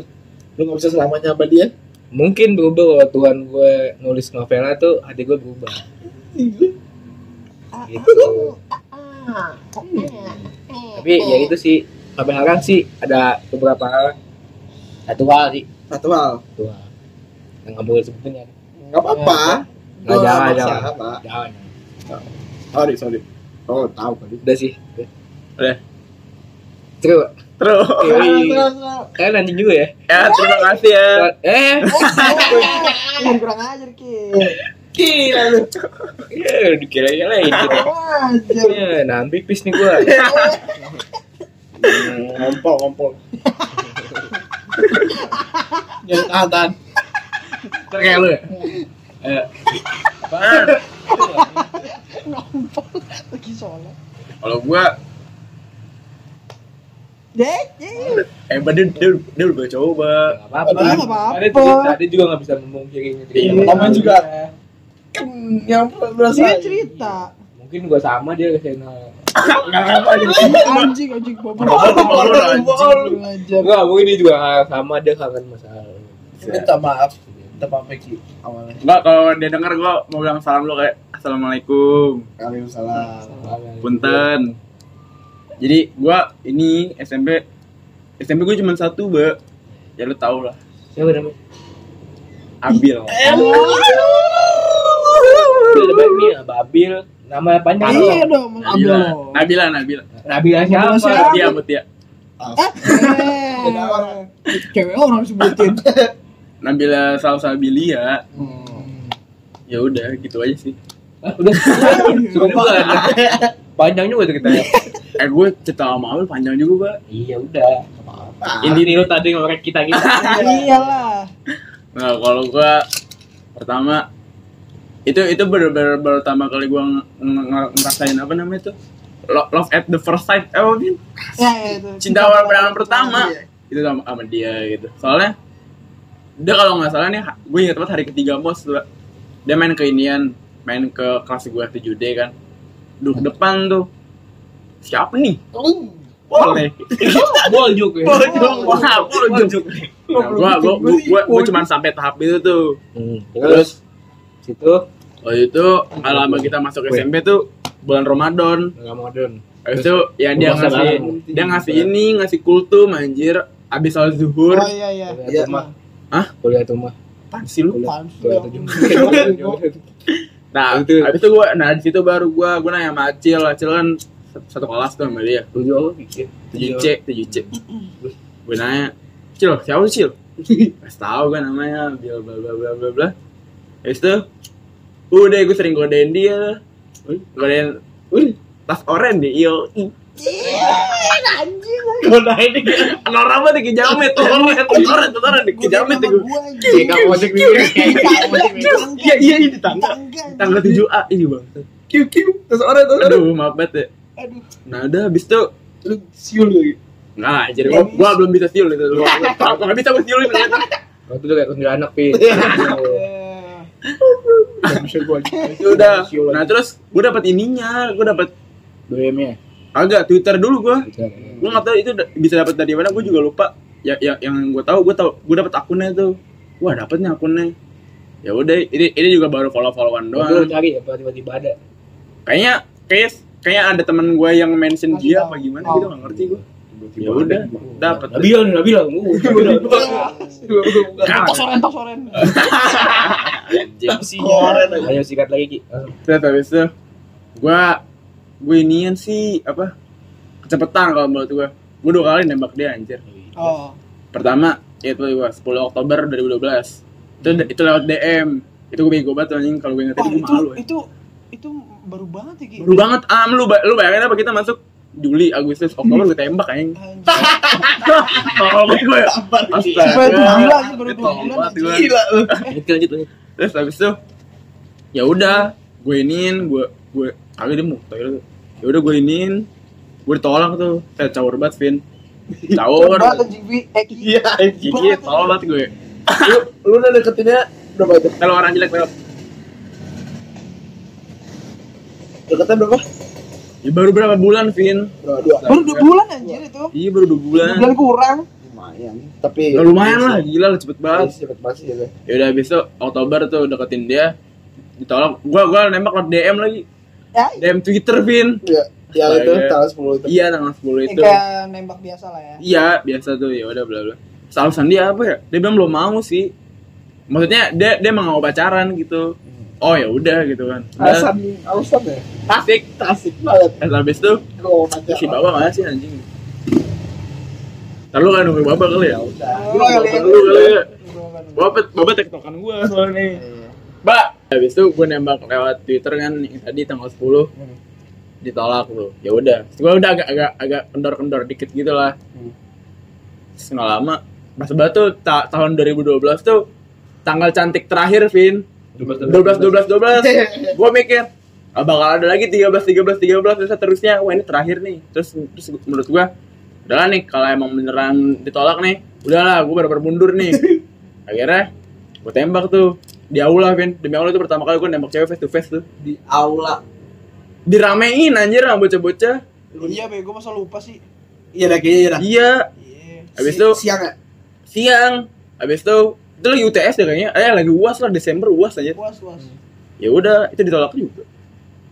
lu nggak bisa selamanya sama dia? Mungkin berubah kalau Tuhan gue nulis novela tuh hati gue berubah. Gitu. Tapi ya itu sih sampai sekarang sih ada beberapa hal satu hal sih Satu hal. satu hal yang nggak boleh sebutin ya Nggak apa-apa. Nggak, jangan, jangan. Jangan Sorry, sorry. Oh, tahu kali. udah sih Udah. terus Terus. kalian anjing juga ya Ya, terima kasih ya. eh Jangan kurang ajar ki. Gila lu. ya dikira-kirain gitu Ajar. ya nah pipis nih gua Ngompol, ngompol. Jangan tahan. Ntar kayak lu ya. Eh. Apaan? Lagi sholat. Kalau gua eh dia dia, dia udah coba. apa-apa nggak apa-apa. dia juga nggak bisa memungkirinya Iya, Teman juga. Kan yang berasa. Dia cerita. mungkin gua sama dia ke sana Enggak apa aja. Anjing, anjing bobol. Bobol. Ajar. enggak mungkin dia juga sama dia kangen masalah Minta maaf. Maaf Ki awalnya. Enggak, kalau dia denger gua mau bilang salam lu kayak Assalamualaikum. Waalaikumsalam. Punten. Jadi gua ini SMP SMP gue cuma satu, Mbak. Ya lu tau lah. siapa namanya Abil. Banyak nih Babil nama panjang Iya dong, Mas Nabila. Nabila, Nabila. Nabila siapa siapa? Mutia, Mutia. Eh. cewek orang disebutin Nabila Salsabilia ya. Udah gitu aja sih. Ah, udah. Sumpah. Panjang juga tuh kita. eh gue cerita sama Amel panjang juga pak. Iya udah. Ini nih lu tadi ngorek kita gitu. iyalah. Nah kalau gue pertama itu itu bener-bener baru pertama kali gue ngerasain apa namanya itu? Lo- love at the first sight eh apa ya, ya itu. Cinta awal pandangan pertama. Itu sama, sama dia gitu. Soalnya dia kalau nggak salah nih gue ingat banget hari ketiga mos tuh, dia main ke inian main ke kelas gue 7D kan. Duduk depan tuh siapa nih? Boleh. Bol juga. ya. wah boleh nah, gue gue gue gue cuma sampai tahap itu tuh. Hmm, terus? Terus situ? Waktu itu lama kita masuk SMP tuh bulan Ramadan. Modern. Habis itu ya dia ngasih dia ngasih ini ngasih kultum anjir abis sholat zuhur. Oh iya iya. Kuliah Iya. Hah? Kuliah rumah. apaan sih lu Kuliah tujuh. Nah, Itu. habis itu gua nah di situ baru gua gua nanya sama Acil, Acil kan satu kelas tuh sama dia. Tujuh apa bikin? 7C, 7C. Gua nanya, "Cil, siapa sih, Cil?" Kasih tahu kan namanya, bla bla bla bla bla bla. Habis itu udah gua sering godain dia. Godain Wih, tas oren deh, iyo. Godain dia. Norak banget ke jamet, oren, oren, oren ke jamet gua. Kayak kamu masuk nih. Iya, iya, iya di tangga. Tangga 7A ini, Bang. Kiu kiu, terus orang terus orang. Aduh, maaf banget ya. Aduh. Nah, udah habis itu Lu siul lagi. Nah, jadi gua, gua belum bisa siul itu. Gua bisa gua siulin. Waktu itu kayak kuntilanak pi. Itu udah. Nah, terus gua dapat ininya, gua dapat BM-nya. Agak Twitter dulu gua. Gua nggak tahu itu bisa dapat dari mana, gua juga lupa. Ya, ya yang gua tahu, gua tahu gua dapat akunnya tuh. Wah, dapatnya akunnya. Ya udah, ini ini juga baru follow-followan doang. cari ya tiba-tiba ada. Kayaknya kayak kayak ada temen gua yang mention dia tahu. apa gimana gitu nggak ngerti gua. Ya udah, dapat. Nggak bilang, nggak bilang. Uh, nggak bilang. tos oren tos oren Ayo sikat lagi Ki. Terus habis itu gua gue inian sih apa kecepatan kalau menurut gua. Gua dua kali nembak dia anjir. Oh. Pertama itu gua 10 Oktober 2012 itu itu lewat DM itu gue bego banget anjing kalau gue inget Wah, itu gue itu malu ya. itu itu baru banget ya baru banget am lu lu bayangin apa kita masuk Juli Agustus Oktober gue tembak anjing. Kalau banget gue Baru bulan sih, baru dua bulan. Gila lu. Lanjut lanjut. terus habis itu ya udah gue iniin gue gue kali dia mau toilet ya udah gue iniin gue ditolak tuh saya caur banget Vin Bi. Eh. Iya. gigi tolol banget gue Lu lu udah deketinnya berapa itu? kalau orang jelek lewat Deketnya berapa? ya baru berapa bulan Vin Berapa? Dua. Baru dua bulan anjir itu. iya baru dua bulan Dua bulan kurang. Lumayan. Tapi Ya, lumayan lah gila lah cepet banget Banget. Cepet banget sih ya. ya udah itu Oktober tuh deketin dia ditolak gua gua nembak lewat DM lagi Ya, DM Twitter Vin Iya. Yang itu tanggal 10 itu. iya tanggal 10 ini itu kayak nembak biasa lah ya. iya biasa tuh ya udah bla bla alasan dia apa ya dia bilang belum mau sih maksudnya dia dia emang mau pacaran gitu oh ya udah gitu kan udah Alasan alasan ya. tasik Asik banget. eh habis nanya. si bawa mana sih anjing Ntar lu kan nunggu baba kali ya? Udah. Lu kali ya. Lu kali ya? Baba, baba tektokan gua soalnya nih Mbak. Habis itu gue nembak lewat Twitter kan tadi tanggal 10 ditolak tuh ya udah. Gue udah agak agak agak kendor kendor dikit gitu lah. Terus nggak lama pas batu ta tahun 2012 tuh tanggal cantik terakhir Vin. 12 12 12 gue mikir ah, bakal ada lagi 13 13 13 terus terusnya wah ini terakhir nih. Terus terus menurut gue udahlah nih kalau emang beneran ditolak nih udahlah gue baru mundur nih. Akhirnya gue tembak tuh di aula Vin demi Allah itu pertama kali gue nembak cewek face to face tuh Di aula. diramein anjir sama bocah-bocah Iya, bego masa lupa sih. Iya dah kayaknya dah. iya Iya. habis Si- itu siang ya? siang habis itu itu lagi UTS deh kayaknya eh lagi uas lah Desember uas aja Puas, puas. ya udah itu ditolak juga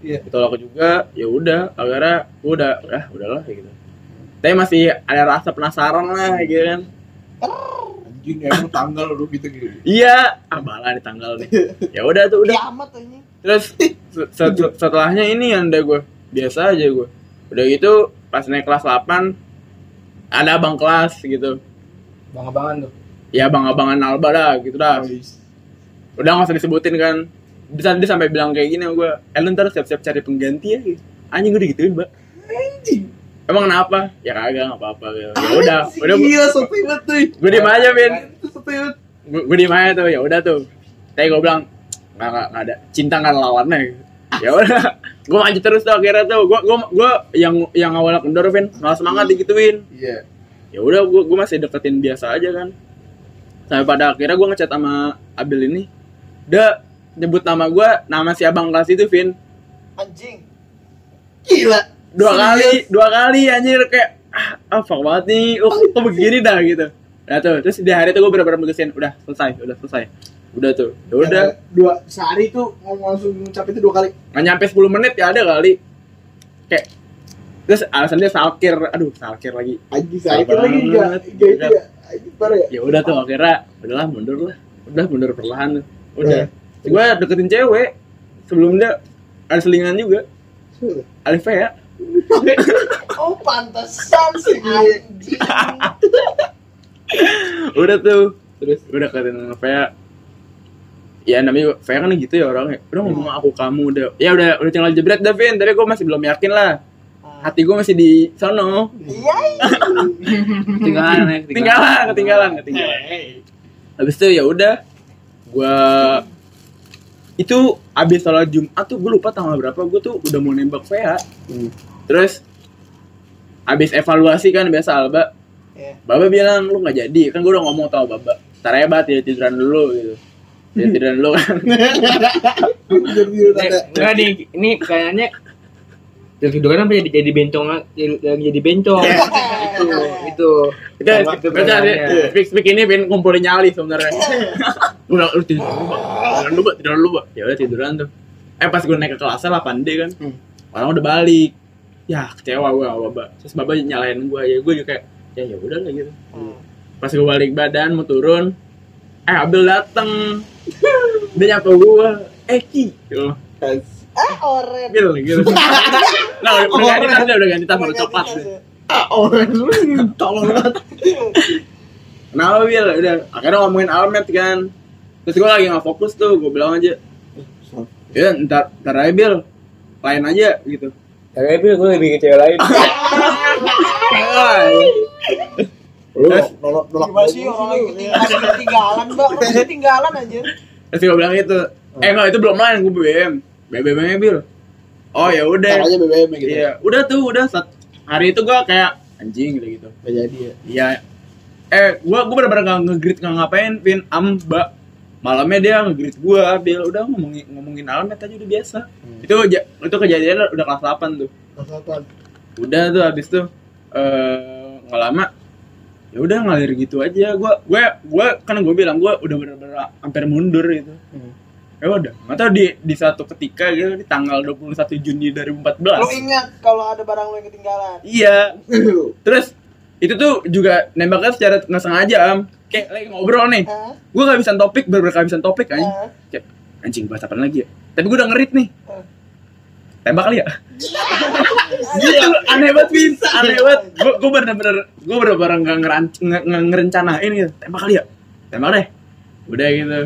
Iya. ditolak juga ya udah akhirnya udah ah udahlah kayak gitu tapi masih ada rasa penasaran lah gitu kan Anjing emang tanggal lu gitu gitu. iya. Ah bala di tanggal nih. Ya udah tuh udah. Kiamat anjing. terus se- se- setelahnya ini yang udah gue biasa aja gue udah gitu pas naik kelas 8 ada abang kelas gitu. Bang-abangan tuh. ya bang-abangan Alba dah gitu dah. Udah nggak usah disebutin kan. Bisa dia sampai bilang kayak gini gue lu ntar siap-siap cari pengganti ya gitu. anjing gue digituin mbak. Anjing. Emang kenapa ya kagak nggak apa-apa gitu. ya udah udah Gila sopi banget tuh. gue diem aja banget. gue gue diem aja tuh ya udah tuh tapi gue bilang nggak nggak ada cinta nggak lawannya ya udah gue maju terus tuh akhirnya tuh gue gue gue yang yang awalnya kendor Vin malah semangat digituin Iya. ya udah gue gue masih deketin biasa aja kan sampai pada akhirnya gue ngechat sama Abil ini udah nyebut nama gue nama si abang kelas itu Vin Anjing. Gila. Dua kali dua kali anjir kayak ah, ah fuck banget nih oh kok begini dah gitu. Nah tuh terus di hari itu gue bener-bener mutusin udah selesai udah selesai. Udah tuh ya udah. Dua sehari tuh ngomong langsung ngucap itu dua kali. nggak nyampe 10 menit ya ada kali. Kayak terus alasan dia salkir aduh salkir lagi. Sehari Sabar lagi enggak banget. enggak itu ya. Ya. ya udah tuh akhirnya udahlah mundur lah. Udah mundur perlahan. Tuh udah. Iya. gue deketin cewek sebelumnya ada selingan juga. Alif ya Oh pantesan sih anjing. udah tuh. Terus? Udah deketin sama Vea ya namanya Vea kan gitu ya orangnya. Udah ngomong aku kamu udah. Ya udah udah tinggal jebret Davin tapi gue masih belum yakin lah. Hati gue masih di sono. Iya. Ketinggalan ya, ketinggalan. Ketinggalan ketinggalan. Habis itu ya udah gue itu abis sholat Jumat tuh gue lupa tanggal berapa gue tuh udah mau nembak Vea terus abis evaluasi kan biasa Alba. Iya. Baba bilang lu nggak jadi. Kan gue udah ngomong tau Baba. Tar hebat ya tiduran dulu gitu. Dia tiduran dulu kan. Jadi Eh, enggak nih, ini kayaknya dari hidupan apa jadi jadi bencong jadi, jadi bencong. Itu itu. Itu itu kebenarannya. speak speak ini pin kumpulin nyali sebenarnya. Udah lu tidur Bak. tiduran tiduran dulu Bak. ya udah tiduran tuh. Eh pas gue naik ke kelasnya 8 D kan. Hmm. orang udah balik. Ya kecewa gue sama Baba terus Baba nyalain gue ya gue juga kayak ya ya udah lah gitu. Pas gue balik badan mau turun eh Abel dateng. Dia nyapa gue eh Ki. Gitu. Ah oren. Bil gitu nah udah, udah ganti tas dia udah ganti tas baru coklat. Ah, orang lu tolong banget. Kenapa Bil? Udah, akhirnya ngomongin Almet kan Terus gue lagi gak fokus tuh, gue bilang aja Ya ntar, ntar aja Bil Lain aja gitu Tapi gue lebih ke cewek lain Lu Terus? nolak nolak. Gimana sih orang ketinggalan bang? Ketinggalan aja. Terus gue bilang gitu Eh enggak, itu belum lain, gue BBM BBM Bil. Oh ya udah. Aja BBM gitu. Iya, udah tuh, udah. Sat- Hari itu gue kayak anjing gitu gitu. Gak jadi ya. Iya. Eh, gue gue bener-bener gak nge-greet gak ngapain Pin, am, mbak. Malamnya dia nge-greet gue, Bil. Udah ngomongin, ngomongin Almet aja udah biasa. Itu ja- itu kejadian udah kelas 8 tuh. Kesatuan. udah tuh habis tuh. Eh nggak lama ya udah ngalir gitu aja. Gua gue gue kan gue bilang gue udah bener-bener hampir mundur gitu. Hmm. Ya udah. Nggak tahu di di satu ketika gitu di tanggal 21 Juni 2014 Lu ingat kalau ada barang lu yang ketinggalan? iya. Terus itu tuh juga nembaknya secara nggak sengaja am. Kayak lagi ngobrol nih. Hah? gue kehabisan topik bener kehabisan topik anjing. Hah? Kayak, anjing bahas apa lagi ya? Tapi gue udah ngerit nih. Eh. tembak kali ya? Gitu aneh banget bisa aneh banget. gue gue bener-bener gue bener-bener nggak ngerencanain gitu. Tembak kali ya? Tembak deh. Udah gitu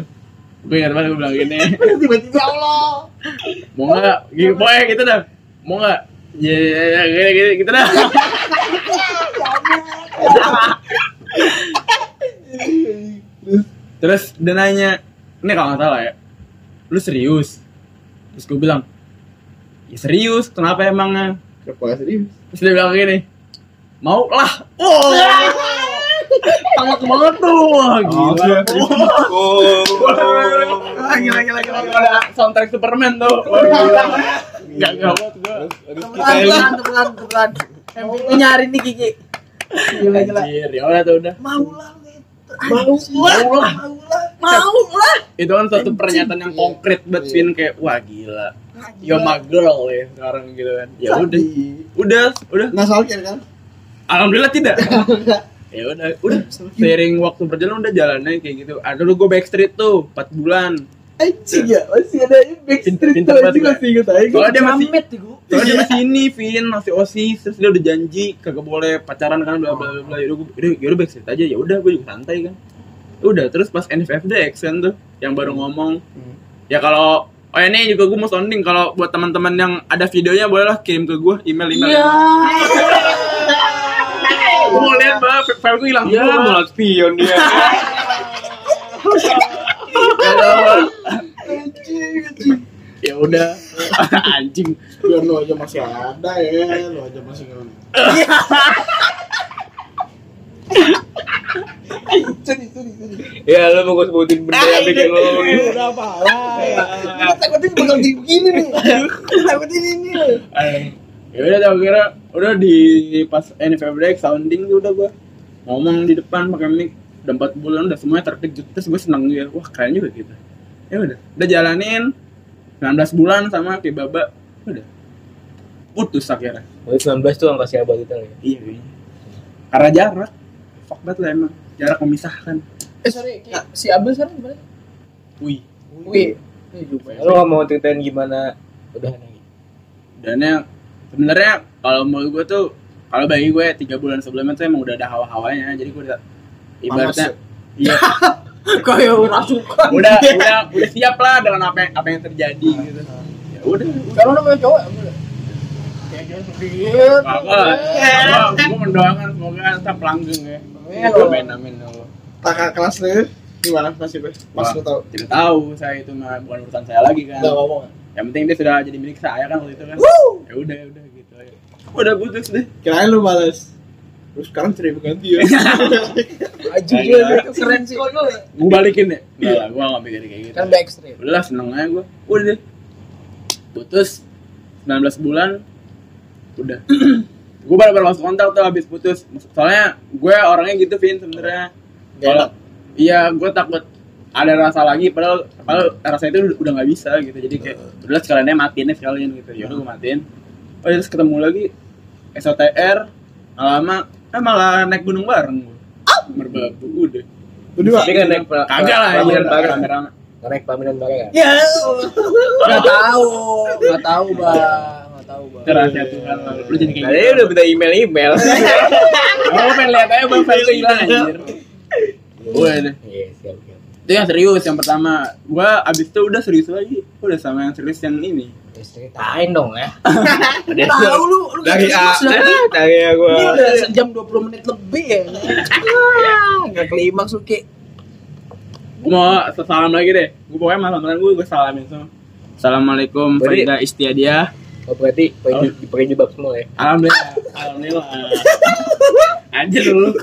gue ingat banget gue bilang gini. Tiba-tiba Allah. mau nggak? Gitu boy gitu dah. Mau nggak? Ya ya ya gitu, gitu, gitu dah. Terus dia nanya ini kalau nggak salah ya lu serius? Terus gue bilang ya serius kenapa emangnya? Kenapa serius? terus dia bilang gini mau lah. Oh sangat banget tuh wah gila. Wah, gila gila gila gila ada soundtrack Superman tuh. Wah gila nggak nggak buat gue Pelan pelan pelan pelan. MVP nyari nih Kiki. Gila gila. Ya udah tuh udah. Mau lah. mau lah Mau lah. itu kan suatu pernyataan yang konkret buat Vin kayak wah gila. You're my girl ya sekarang gitu kan. Ya udah. Udah udah. Nah salkir kan? alhamdulillah tidak ya udah udah seiring waktu berjalan udah jalannya kayak gitu ada dulu gue backstreet tuh 4 bulan Anjing ya, masih ada impact Pinter- street pinter tuh, anjing gue. masih inget aja. Soalnya dia masih Soalnya dia masih ini, Vin, masih osis, terus dia udah janji kagak boleh pacaran kan, bla bla bla bla. Yaudah, gue- yaudah, yaudah backstreet aja. Ya udah, gue juga santai kan. Udah, terus pas NFFD Action tuh, yang baru ngomong, ya kalau Oh ini juga gue mau sounding kalau buat teman-teman yang ada videonya bolehlah kirim ke gue email email. Iya. Gue mau lihat banget file gue hilang. Ya, semua. mau spion dia. Ya udah. Anjing. Biar lu aja masih ada ya, lu aja masih sorry. Ya, lu mau gue sebutin benda yang bikin lu. Udah apa lah. Kita takutin bakal begini nih. Takutin ini. ya udah tau kira udah di pas NFF break sounding tuh udah gua. Ngomong di depan pakai mic udah 4 bulan udah semuanya terkejut terus gue seneng juga wah keren juga gitu. Ya udah udah jalanin. 19 bulan sama kayak baba. Udah. Putus akhirnya. Berarti 19 tuh angka siapa kita ya? iya kayaknya karena jarak. Fuck banget lah emang. Jarak memisahkan. Eh sorry, si Abel sekarang gimana? wih. Wih. Ya. Lu nggak mau ceritain gimana udah lagi? dan yang sebenarnya kalau menurut gue tuh kalau bagi gue tiga bulan sebelumnya tuh emang udah ada hawa-hawanya jadi gue udah ibaratnya iya Kayak rasukan. udah udah udah siap lah dengan apa yang, apa yang terjadi gitu ya udah Kalau namanya cowok ya? Kakak gue mendoakan semoga tetap langgeng ya Amin. amin amin ya. Kakak kelas lu gimana masih Be? Pas lu tahu. tidak tahu saya itu mah bukan urusan saya lagi kan Enggak ngomong. Yang penting dia sudah jadi milik saya kan waktu itu kan. Ya udah ya udah gitu aja. Udah putus deh. Kirain lu males. Terus sekarang terima ganti ya. Anjing Kagak. dia itu keren sih. gue balikin deh. Enggak lah gue gak mikir kayak gitu. Kan backstreet. udah seneng aja gue udah deh. Putus. 19 bulan. Udah. Gue baru baru masuk kontak tuh habis putus. Soalnya gue orangnya gitu Vin sebenarnya. Kalau iya gue takut ada rasa lagi padahal padahal rasa itu udah nggak bisa gitu jadi kayak udah sekaliannya matiin sekalian gitu ya udah gue matiin oh terus ketemu lagi SOTR nggak lama eh malah naik gunung bareng merbabu udah Berdua. Tapi kan naik kagak lah anjir bareng. Nggak naik pelaminan bareng kan? Ya. Enggak tahu, enggak tahu, Bang. Enggak tahu, Bang. itu rahasia Tuhan lah. lu jadi kayak Tadi gitu udah minta email-email. Oh, pengen lihat aja bang file hilang anjir. Gue deh. Iya, siap. Itu yang serius yang pertama. Gua abis itu udah serius lagi. Udah sama yang serius yang ini. Ceritain dong ya. Tahu lu, lu Dari A, sudah dari A Ini gua. udah sejam 20 menit lebih ya. Enggak klimaks lu, Ki. Gue mau salam lagi deh. Gue pokoknya malam-malam gue gue salamin semua. Assalamualaikum Farida Istiadia. Oh, berarti pakai pakai jilbab semua ya? Alhamdulillah. Alhamdulillah. Anjir lu.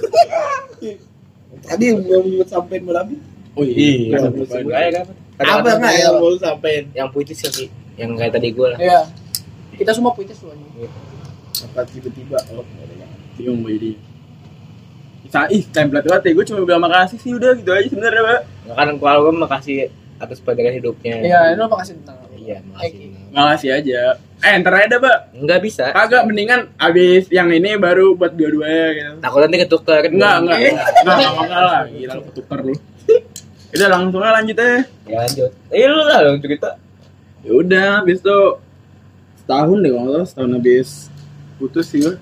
Tadi buat sampein berapa? Oh iya. Sebut sebut aja kan. Apa enggak yang mau sampein? Yang puitis ya, Ki. Yang kayak tadi gua lah. Iya. Kita semua puitis lu anjing. Apa tiba-tiba? Oh, Bingung gue jadi. Sa ih, template banget ya. Gue cuma bilang makasih sih udah gitu aja sebenarnya, Pak. Kan kalau gua makasih atas pelajaran hidupnya. Iya, ini lu makasih tentang apa? Iya, makasih. Makasih aja. Eh, ntar aja dah, Pak. Enggak bisa. Kagak mendingan abis yang ini baru buat dua-duanya gitu. Takut nanti ketukar. Enggak, enggak. Enggak, enggak, enggak lah. Gila lu ketuker lu. Udah langsung aja lanjut aja. Ya lanjut. Eh lu lah dong cerita. Ya udah, habis itu setahun deh kalau salah, setahun habis putus sih gue.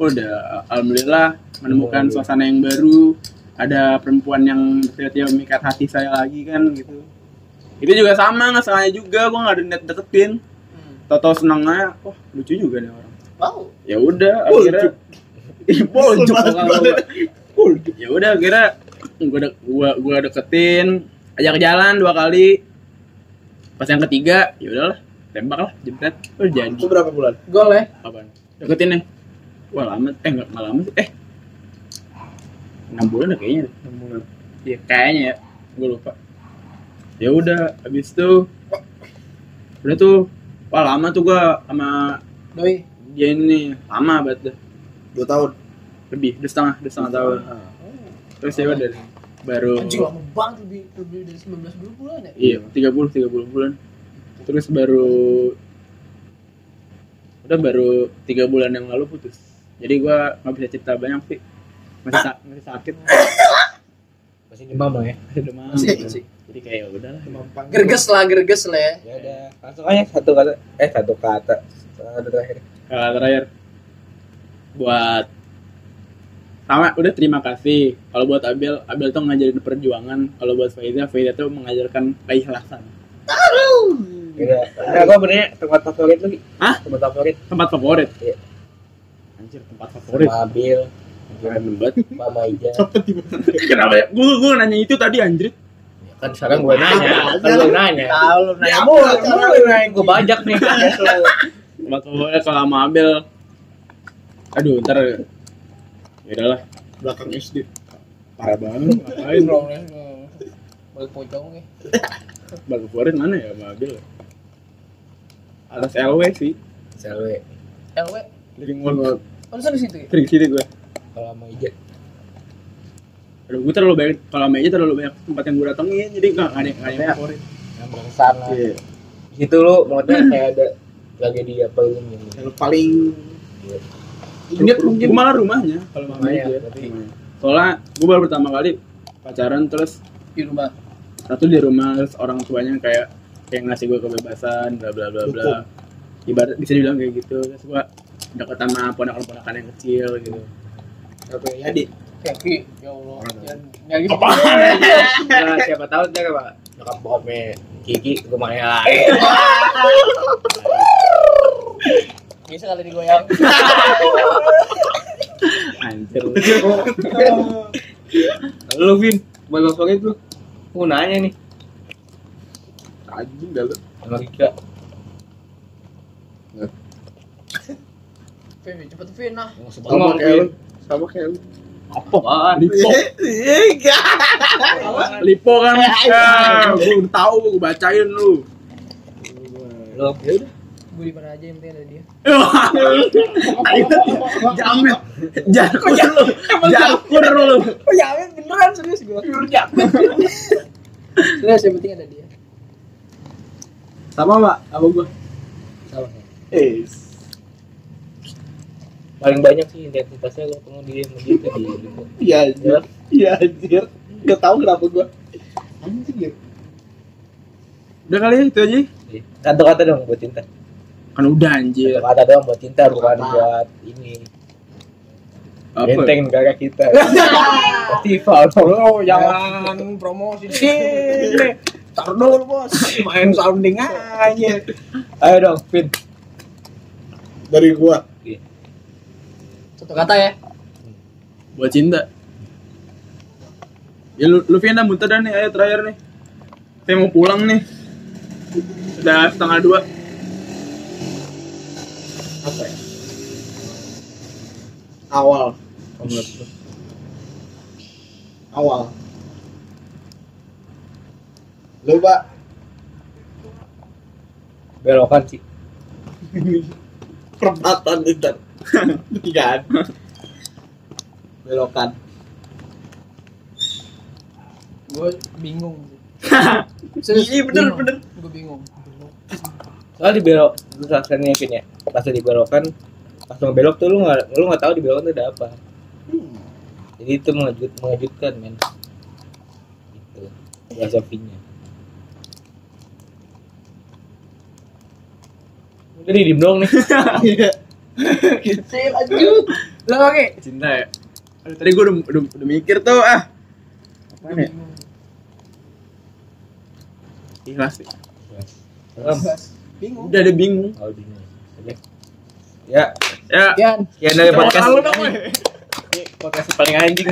Udah, alhamdulillah menemukan Alhamdulillah. suasana yang baru. Ada perempuan yang tiba-tiba memikat hati saya lagi kan gitu. Itu juga sama, nggak sengaja juga, gue nggak ada niat deketin. Tau-tau seneng aja, wah lucu juga nih orang. Wow. Ya udah, akhirnya Ih, Boljuk Boljuk. Ya udah akhirnya gua de gua gua deketin ajak jalan dua kali. Pas yang ketiga, ya udahlah, tembak lah, jempret. Udah jadi. Itu berapa bulan? Gol ya. Apaan? Deketin nih. Wah lama, eh enggak enggak lama sih. Eh. 6 bulan dah kayaknya. deh. 6 bulan. Iya, kayaknya ya. Gua lupa. Ya udah, habis itu udah tuh wah lama tuh gua sama Doi. dia ini lama banget dah. Dua tahun. lebih udah setengah udah setengah tahun terus ya udah baru Anjing lama banget lebih lebih dari 19 bulan ya. iya 30 30 bulan terus baru udah baru tiga bulan yang lalu putus jadi gua nggak bisa cerita banyak sih masih sa- masih sakit Masih demam lah ya. demam Masih, gitu. masih. jadi kayak ya udahlah Gerges lah, gerges lah ya. Ya udah, langsung aja satu kata. Eh satu kata. Satu terakhir. Kata terakhir buat sama udah terima kasih kalau buat Abel Abel tuh ngajarin perjuangan kalau buat Faiza Faiza tuh mengajarkan keikhlasan Udah. Nah, gua benernya tempat favorit lu. Ki. Hah? Tempat favorit. tempat favorit Iya. anjir tempat favorit Mobil, keren banget Mama Ija. kenapa ya gue gue nanya itu tadi anjir Ya kan sekarang gua nanya, kan gua nanya. Tahu lu nanya Ya, mulu. cara mulu nanya. Gua bajak nih. tempat favorit kalau sama Abel aduh ntar ya udahlah belakang SD parah banget ngapain Bro, ya. Balik pocong nih. tempat favorit mana ya sama Abel atas LW sih Selwe. LW. living wall Oh, lu di situ ya? Trik situ gue Kalau Mama Ija. Aduh, gue terlalu banyak kalau meja terlalu banyak tempat yang gue datengin jadi nggak nggak ada nggak ada yang favorit Yang bersama. Iya. Di situ lu maksudnya kayak ada tragedi apa ini gitu. yang paling Iya. Inget mungkin malah rumahnya kalau mama Rumahnya, meja. berarti. Soalnya gue baru pertama kali pacaran terus Di rumah. satu di rumah terus orang tuanya kayak kayak ngasih gue kebebasan bla bla bla bla. Ibarat bisa dibilang kayak gitu terus gue deket sama ponakan-ponakan yang kecil gitu. apa ya di Kaki, ya Allah. Jangan nyari Nah, siapa tahu ntar apa nyokap bokapnya Kiki rumahnya Bisa kali digoyang. Anjir. lu Vin buat favorit lu mau nanya nih Anjing dah lu. sama Rika Vin, cepet Vin nah. yang sama kayak lu sama kayak lu Apaan? Lipo. Iya, Lipo kan. Ah, gue udah tahu gue bacain lu. lu Gue di mana aja yang penting ada dia. Jamet. Jakur lu. Jakur lu. Oh ya, beneran serius gue. Serius yang penting ada dia. Sama Mbak, apa gua? sama eh paling banyak sih identitasnya lu ketemu dia sama dia tadi gitu. iya anjir iya anjir gak tau kenapa gua anjir Udah kali ya itu aja. Iya. Satu kata dong buat cinta. Kan udah anjir. Satu kata doang buat cinta bukan buat ini. Apa? Benteng negara kita. Festival. Oh, jangan promosi sini. Taruh dulu, Bos. Main sounding aja. Ayo dong, Vin. dari gua Satu kata ya. Buat cinta. Ya lu lu muntah dah nih, ayo terakhir nih. Saya mau pulang nih. Udah setengah dua. Apa ya awal awal lu pak Belokan sih. perempatan itu ketigaan belokan Gue bingung. Serius, Iya, bener, bingung. bener. Gue bingung. Soalnya di belok, lu rasanya Vin ya. Pas di belokan, pas mau belok tuh lu nggak lu nggak tahu di belokan tuh ada apa. Jadi itu mengejut mengejutkan men. Itu filosofinya. Udah di diem doang nih. Saya lanjut. Lo oke. Cinta ya. Aduh, tadi gua udah, udah, udah mikir tuh ah. Apaan ya? Ikhlas sih. Em, Bingung. Udah ada bingung. Oh, bingung. Ya, Ya. Kian. sekian dari podcast. Dong. Ini podcast paling anjing.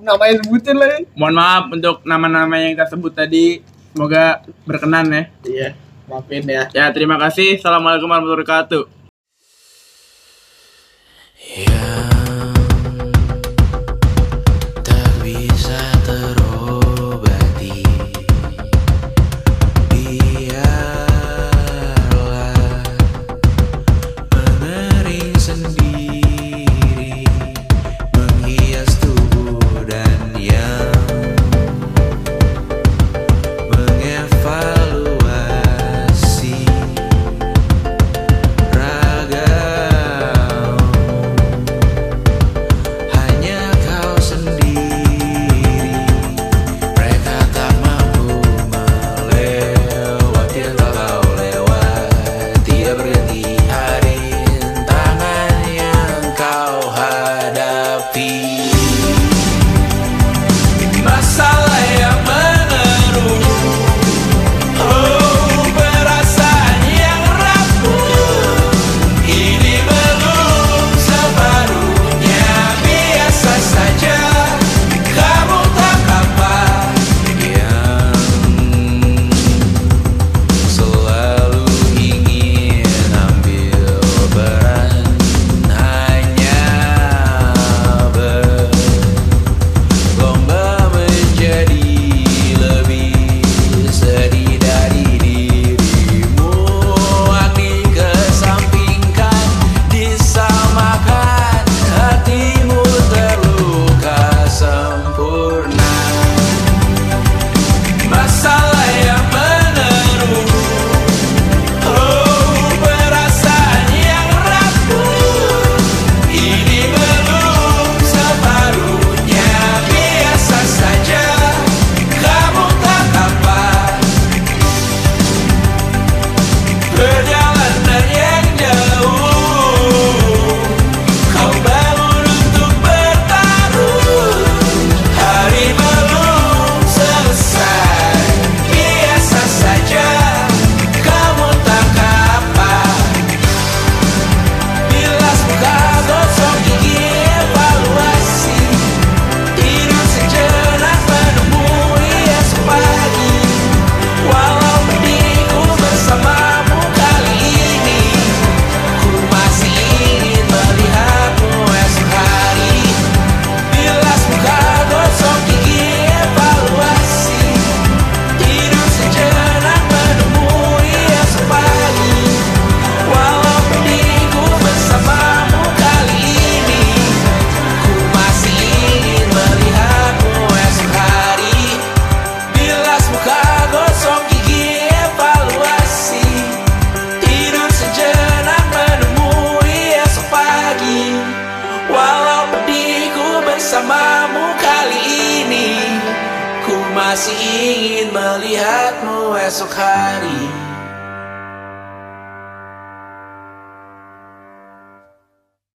Namanya sebutin lah. ya. Mohon maaf untuk nama-nama yang kita sebut tadi. Semoga berkenan ya. iya maafin ya Ya, terima kasih. Assalamualaikum warahmatullahi wabarakatuh. tak